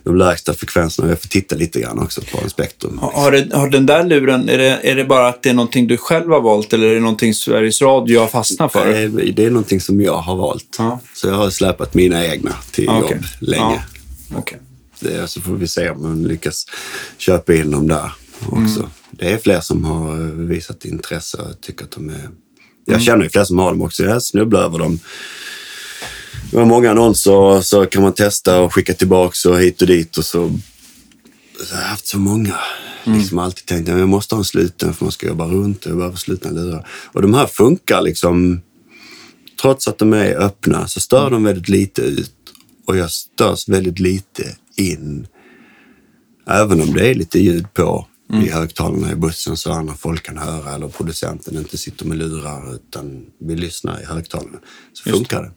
de lägsta frekvenserna. Jag får titta lite grann också på en spektrum. Har, det, har den där luren, är det, är det bara att det är någonting du själv har valt eller är det någonting Sveriges Radio har fastnat för? Det, det är någonting som jag har valt. Ja. Så jag har släpat mina egna till okay. jobb länge. Ja. Okay. Det, så får vi se om man lyckas köpa in dem där också. Mm. Det är fler som har visat intresse och tycker att de är... Jag mm. känner ju flera som har dem också. Jag snubblar över dem det var många annonser så kan man testa och skicka tillbaka och hit och dit och så. så jag har haft så många. Mm. Liksom alltid tänkt att jag måste ha en sluten för man ska jobba runt och jag behöver slutna lurar. Och de här funkar liksom. Trots att de är öppna så stör de väldigt lite ut och jag störs väldigt lite in. Även om det är lite ljud på mm. i högtalarna i bussen så andra folk kan höra eller producenten inte sitter med lurar utan vill lyssna i högtalarna. Så Just funkar det.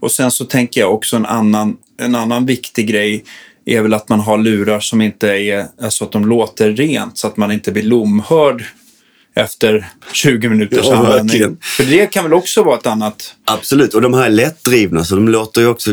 Och sen så tänker jag också en annan, en annan viktig grej är väl att man har lurar som inte är, alltså att de låter rent så att man inte blir lomhörd efter 20 minuters ja, användning. Verkligen. För det kan väl också vara ett annat... Absolut, och de här är lättdrivna så de låter ju också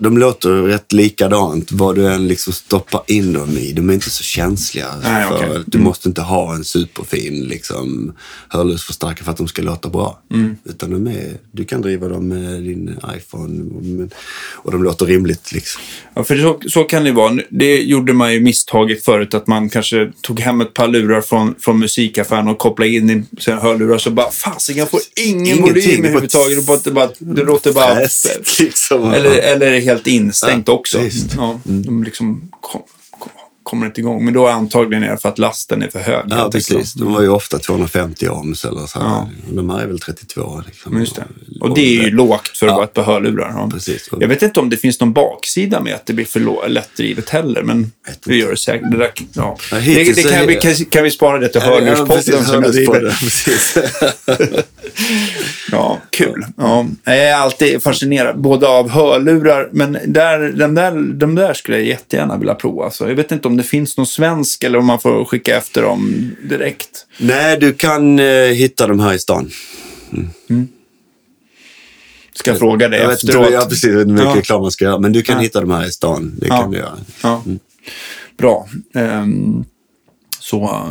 de låter rätt likadant vad du än liksom stoppar in dem i. De är inte så känsliga. Nej, för okay. Du mm. måste inte ha en superfin liksom, hörlursförstärkare för att de ska låta bra. Mm. Utan de är, du kan driva dem med din iPhone och de låter rimligt. Liksom. Ja, för så, så kan det vara. Det gjorde man ju misstaget förut att man kanske tog hem ett par lurar från, från musikaffären och koppla in i sina hörlurar så bara fasiken, jag får ingen volym överhuvudtaget. Det, bara, det låter bara... Fräst, liksom. eller, eller helt instängt ja, också. Ja, de liksom kommer inte igång. Men då är antagligen är det för att lasten är för hög. Ja, precis. De var ju ofta 250 ohms eller så. Ja. De här är väl 32. Liksom. Just det. Och det är ju lågt för att ja. vara ett par hörlurar. Ja. Precis. Jag vet inte om det finns någon baksida med att det blir för lättdrivet heller, men det gör det säkert. Det, där, ja. det, det kan, vi, kan, kan, vi spara det till hörlurspodden ja, som jag driver. <laughs> ja, kul. Ja. Jag är alltid fascinerad, både av hörlurar, men där, de, där, de där skulle jag jättegärna vilja prova. Så jag vet inte om det finns någon svensk eller om man får skicka efter dem direkt? Nej, du kan eh, hitta dem här i stan. Mm. Mm. Ska jag fråga dig jag efteråt? Vet, ja, precis. Jag vet inte mycket ja. reklam man ska göra. Men du kan ja. hitta dem här i stan. Det ja. kan du göra. Mm. Bra. Um, så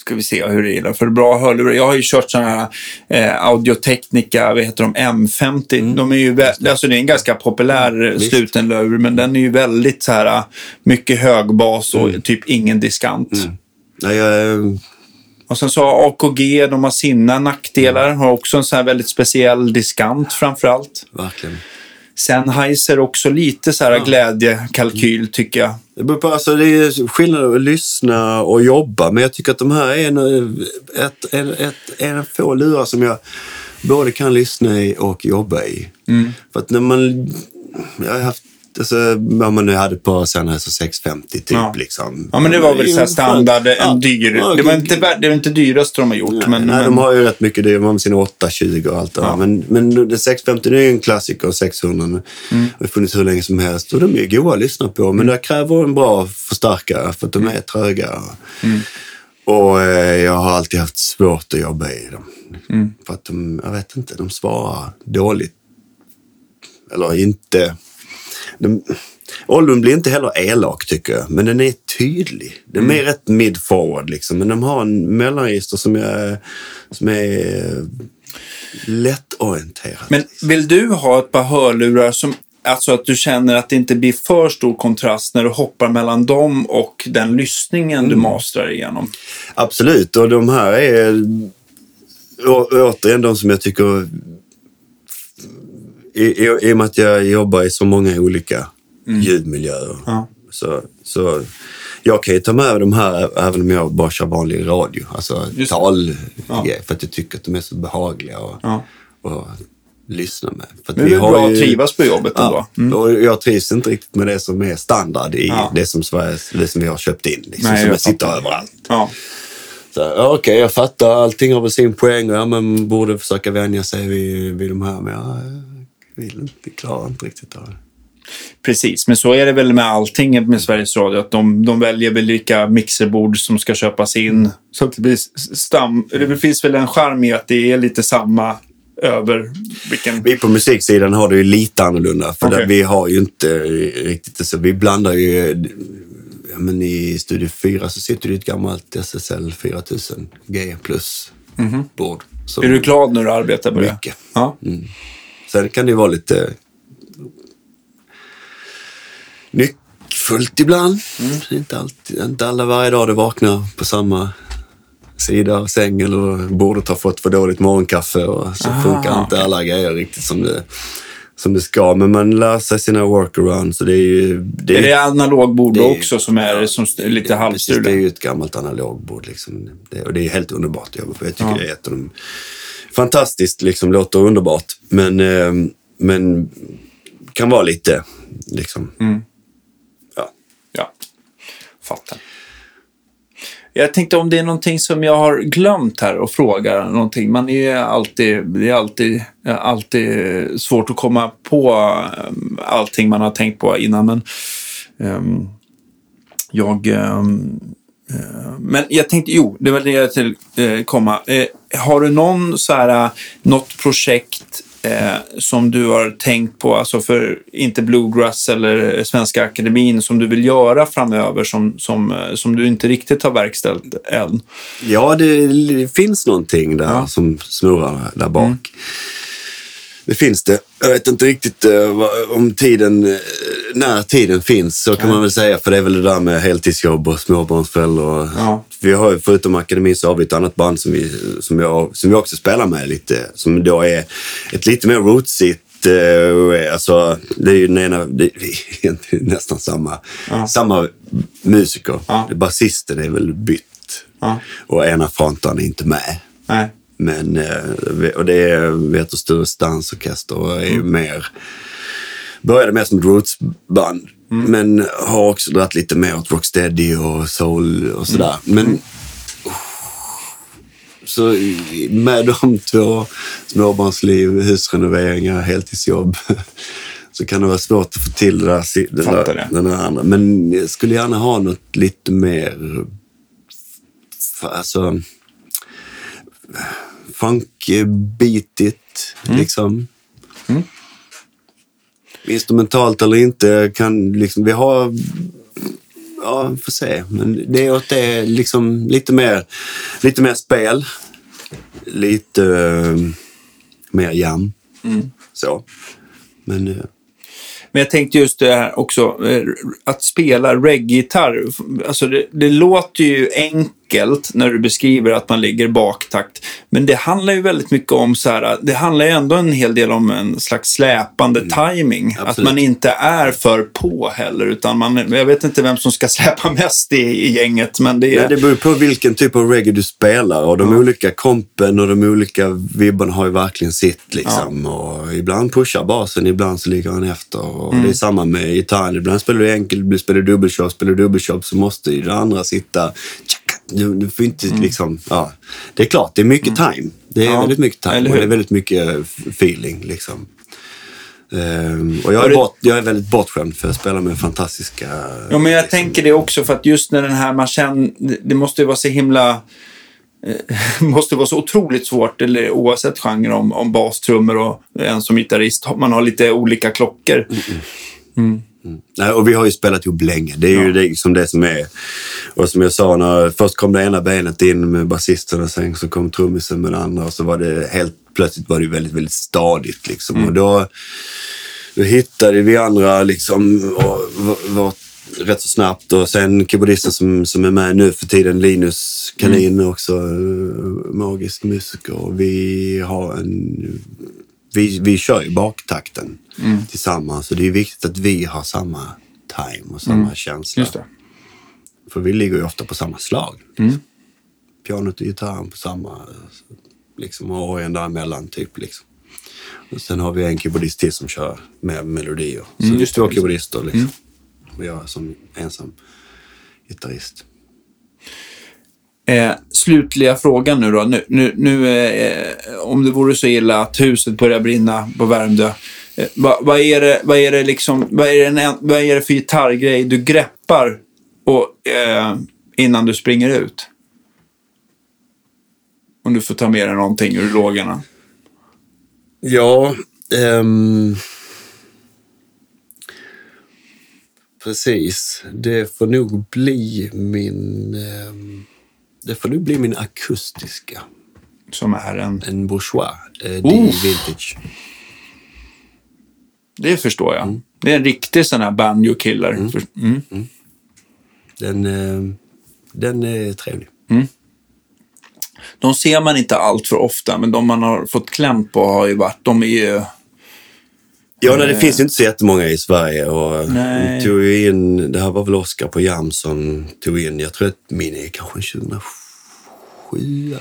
ska vi se hur det är. För bra hörlurar. Jag har ju kört sådana här eh, Audio-Technica, vad heter de, M50. Mm. De är ju alltså det är en ganska populär mm. sluten lur, men den är ju väldigt så här mycket högbas och mm. typ ingen diskant. Mm. Nej, jag... Och sen så har AKG, de har sina nackdelar, mm. har också en så här väldigt speciell diskant framför allt. Verkligen. Sennheiser också lite så här ja. glädjekalkyl tycker jag. Det, beror på, alltså, det är skillnad att lyssna och jobba, men jag tycker att de här är en, ett, ett, ett, en få lurar som jag både kan lyssna i och jobba i. Mm. För att när man... Jag har haft alltså, vad man nu hade på Sennheiser 650 typ. Ja. Liksom. ja, men det var väl så standard, en dyr. Ja, det var inte det var inte dyraste de har gjort. Nej, men, nej men... de har ju rätt mycket. Det med sina 820 och allt det ja. Men, men den 650 är ju en klassiker, 600. Mm. har funnits hur länge som helst. Och de är goda att lyssna på. Men mm. det kräver en bra förstärkare för att de är tröga. Mm. Och eh, jag har alltid haft svårt att jobba i dem. Mm. För att de, jag vet inte, de svarar dåligt. Eller inte den, Åldern blir inte heller elak tycker jag, men den är tydlig. Den är mm. mer ett mid-forward liksom, men de har en mellanregister som är, som är lättorienterad. Men vill du ha ett par hörlurar som Alltså att du känner att det inte blir för stor kontrast när du hoppar mellan dem och den lyssningen mm. du mastrar igenom. Absolut, och de här är återigen de som jag tycker i, i, i och med att jag jobbar i så många olika mm. ljudmiljöer ja. så, så jag kan ju ta med de här även om jag bara kör vanlig radio, alltså tal ja. för att jag tycker att de är så behagliga och, ja. och lyssna med. För att Men det är bra att trivas på jobbet ändå. Ja, och jag trivs inte riktigt med det som är standard i Ja. det, som Sveriges, det som vi har köpt in. Liksom, Nej, som jag sitter överallt. Ja. Ja, Okej, jag fattar. Allting har väl sin poäng ja, man borde försöka vänja sig vid, vid de här. Men jag vill vi klarar inte riktigt av det. Precis, men så är det väl med allting med Sveriges Radio. Att de, de väljer väl vilka mixerbord som ska köpas in. Så att det blir stam... Det finns väl en charm i att det är lite samma över vilken... Vi på musiksidan har det ju lite annorlunda. För där vi har ju inte riktigt så. Vi blandar ju... Ja, men I Studio 4 så sitter det ju ett gammalt SSL 4000 G plus bord. som- Är du glad när du arbetar på det? Mycket. Ja. Sen kan det vara lite nyckfullt ibland. Är Inte, alltid, inte alla varje dag du vaknar på samma sida av sängen eller bordet har fått för dåligt morgonkaffe och så Ah, funkar inte alla grejer riktigt som det, som det ska. Men man lär sig sina workarounds. Så det är ju... Det Är det analogbord det är- också som är som är lite Precis, det är ju ett gammalt analogbord. Liksom. Det, och det är helt underbart att jobba på. Jag tycker Ja. det är ett av de... Fantastiskt, liksom, låter underbart. Men, eh, men kan vara lite, liksom... Mm. Ja. Ja, fattar. Jag tänkte om det är någonting som jag har glömt här och fråga någonting. Man är ju alltid, det är alltid, alltid svårt att komma på um, allting man har tänkt på innan. Men ehm, jag... eh, men jag tänkte, jo, det var det jag till eh, komma. Eh, har du någon så här, eh, något projekt eh, som du har tänkt på, alltså för inte Bluegrass eller Svenska Akademin, som du vill göra framöver som, som, som du inte riktigt har verkställt än? Ja, det, det finns någonting där Ja. Mm. som snurrar där bak. Det finns det. Jag vet inte riktigt eh, om tiden, eh, när tiden finns, så kan man väl säga. För det är väl det där med heltidsjobb och småbarnsföräldrar. och- Ja. Vi har, ju- förutom akademin så har vi ett annat band som vi, som jag, som vi också spelar med lite. Som då är ett lite mer rootsigt eh, Alltså, det är ju den ena, det är nästan samma, Ja. samma musiker. Ja. Basisten är väl bytt. Ja. Och ena frontaren är inte med. Nej. Men, eh, och det är Veter Stures dansorkester och är ju mer... Började mer som ett rootsband. Men har också dragit lite mer åt rocksteady och soul och sådär. Men... Så i- med de två, småbarnsliv, husrenoveringar, heltidsjobb, <laughs> så kan det vara svårt att få till det där, Fattar där, det. den där andra. Men jag skulle gärna ha något lite mer... f- Alltså funkbeatigt, liksom. Mm. Instrumentalt eller inte, kan liksom, vi har... Ja, får se. Men det är åt det, liksom, lite mer, lite mer spel. Lite eh, mer jam. Mm. Så. Men eh, Men jag tänkte just det här också, eh, att spela reggae-gitarr. Alltså det, det låter ju enkelt när du beskriver att man ligger baktakt. Men det handlar ju väldigt mycket om så här, det handlar ju ändå en hel del om en slags släpande timing. Att absolut. man inte är för på heller, utan man, jag vet inte vem som ska <laughs> släpa mest i, i gänget, men det är... Ja, det beror på vilken typ av reggae du spelar och de olika kompen och de olika vibbarna har ju verkligen sitt. Liksom. Och ibland pushar basen, ibland så ligger han efter. Och Det är samma med gitarren. Ibland spelar du enkel, spelar du dubbelshop, spelar du dubbelshop så måste ju det andra sitta... Du, du får inte liksom... Ja. Det är klart, det är mycket time. Det är Ja, väldigt mycket time och det är väldigt mycket f- feeling. Liksom. Ehm, och jag är, bort, jag är väldigt bortskämd för jag spelar med fantastiska... Ja, men jag liksom, tänker det också för att just när den här man känner, det- det måste ju vara så himla, eh, <laughs> måste vara så otroligt svårt, eller oavsett genre, om, om bastrummor och en som gitarrist, man har lite olika klockor. Nej, och vi har ju spelat ihop länge. Det är ju det, liksom det som är... Och som jag sa, när först kom det ena benet in med basisten och sen så kom trummisen med det andra och så var det helt plötsligt var det ju väldigt, väldigt stadigt liksom. Och då, då hittade vi andra liksom var rätt så snabbt och sen keyboardisten som, som är med nu för tiden, Linus Kanin, är också eh, magisk musiker. Och vi har en vi, vi kör ju baktakten tillsammans så det är viktigt att vi har samma time och samma känsla. Just det. För vi ligger ju ofta på samma slag. Pianot och gitarren på samma, liksom, och orgeln däremellan typ. Liksom. Och sen har vi en keyboardist till som kör med melodier. Så Mm, det är just två keyboardister liksom. Och jag som ensam gitarrist. Eh, slutliga frågan nu då. Nu, nu, nu eh, eh, om det vore så illa att huset börjar brinna på Värmdö. Eh, vad, vad, är det, vad, är det liksom, vad, är det vad är det för gitarrgrej du greppar och, eh, innan du springer ut? Om du får ta med dig någonting ur lågorna. Ja, ehm, precis. Det får nog bli min... ehm, det får nog bli min akustiska. Som är en... En bourgeois. Eh, Oh. Vintage. Det förstår jag. Det är en riktig sån här banjo-killer. För- Mm. Den, ehm, den är trevlig. De ser man inte allt för ofta, men de man har fått kläm på har ju varit... De är ju... Ja, nej, det finns ju inte så jättemånga i Sverige. Och Nej. tog in, det här var väl Oscar på Jamson tog in, jag tror att min är kanske 2007.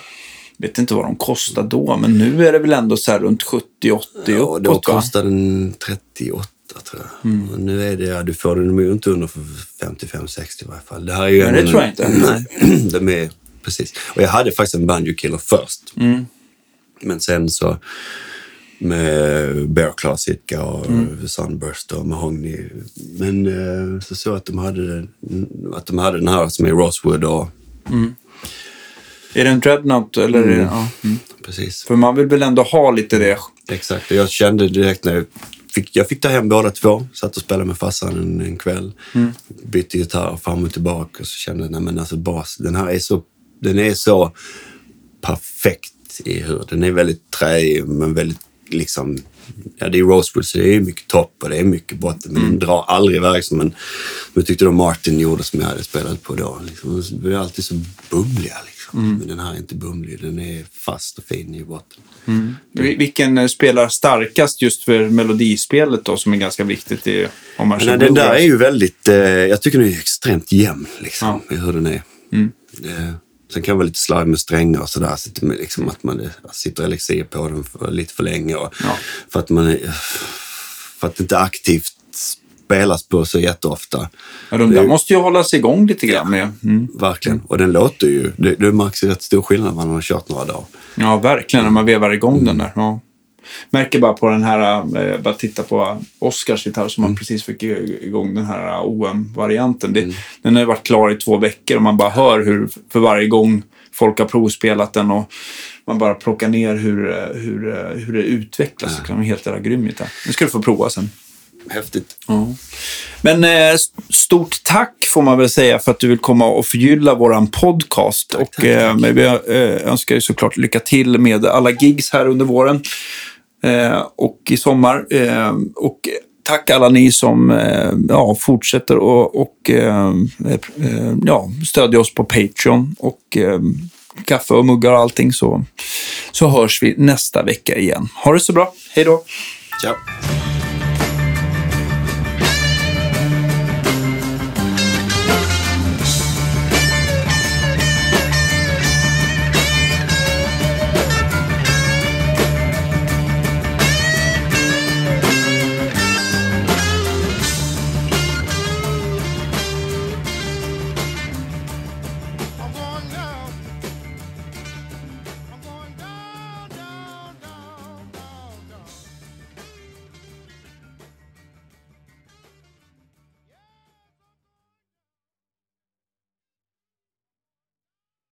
vet inte vad de kostar då, men nu är det väl ändå så här runt 70-80 Ja, då uppåt va? kostade den 38 tror jag. Mm. Och nu är det, ja, du får den ju inte under för 55-60 i varje fall. Det här är ju Nej, det tror jag inte. Nej, <clears throat> de är, precis. Och jag hade faktiskt en banjo killer först. Mm. Men sen så med Bear Sitka och Mm. Sunburst och Mahogny. Men eh, så såg att de hade, att de hade den här som är Rosewood och Är det en dreadnought eller? Är det, ja. mm. precis. För man vill väl ändå ha lite det. Exakt, jag kände direkt när jag fick, jag fick ta hem båda två. Satt och spelade med farsan en, en kväll. Bytte gitarr fram och tillbaka och så kände jag, nej men alltså bas, den här är så, den är så perfekt i hur, den är väldigt träig men väldigt liksom, ja det är Rosewood så det är mycket topp och det är mycket botten men den drar aldrig iväg som en, jag tyckte då Martin gjorde som jag hade spelat på då. Liksom, de är alltid så bumliga liksom. Men den här är inte bumlig, den är fast och fin i botten. Vil- Vilken eh, spelar starkast just för melodispelet då, som är ganska viktigt i, om man kör den där är ju väldigt, eh, jag tycker den är extremt jämn liksom, i hur den är. Eh, sen kan det vara lite slarv med strängar och sådär, så liksom, att man eh, sitter elixir på den för, lite för länge. Och, Ja. För att man är- för att det inte aktivt spelas på så jätteofta. Ja, de där det- måste ju hållas igång lite grann med. Mm. Verkligen. Och den låter ju, det, det märks ju rätt stor skillnad när man har kört några dagar. Ja, verkligen, när man vevar igång den där. Ja. Märker bara på den här, eh, bara titta på Oscars gitarr som man precis fick igång den här OM-varianten. Det, Den har varit klar i två veckor och man bara hör hur för varje gång folk har provspelat den och man bara plockar ner hur, eh, hur, eh, hur det utvecklas. Det är helt jävla grym gitarr. Nu ska du få prova sen. Häftigt. Ja. Men eh, stort tack får man väl säga för att du vill komma och förgylla våran podcast. och tack, eh, men vi eh, önskar ju såklart lycka till med alla gigs här under våren eh, Eh, och i sommar. Eh, och tack alla ni som eh, ja, fortsätter och, och eh, eh, ja, stödjer oss på Patreon och eh, kaffe och muggar och allting så, så hörs vi nästa vecka igen. Ha det så bra. Hej då! Ciao.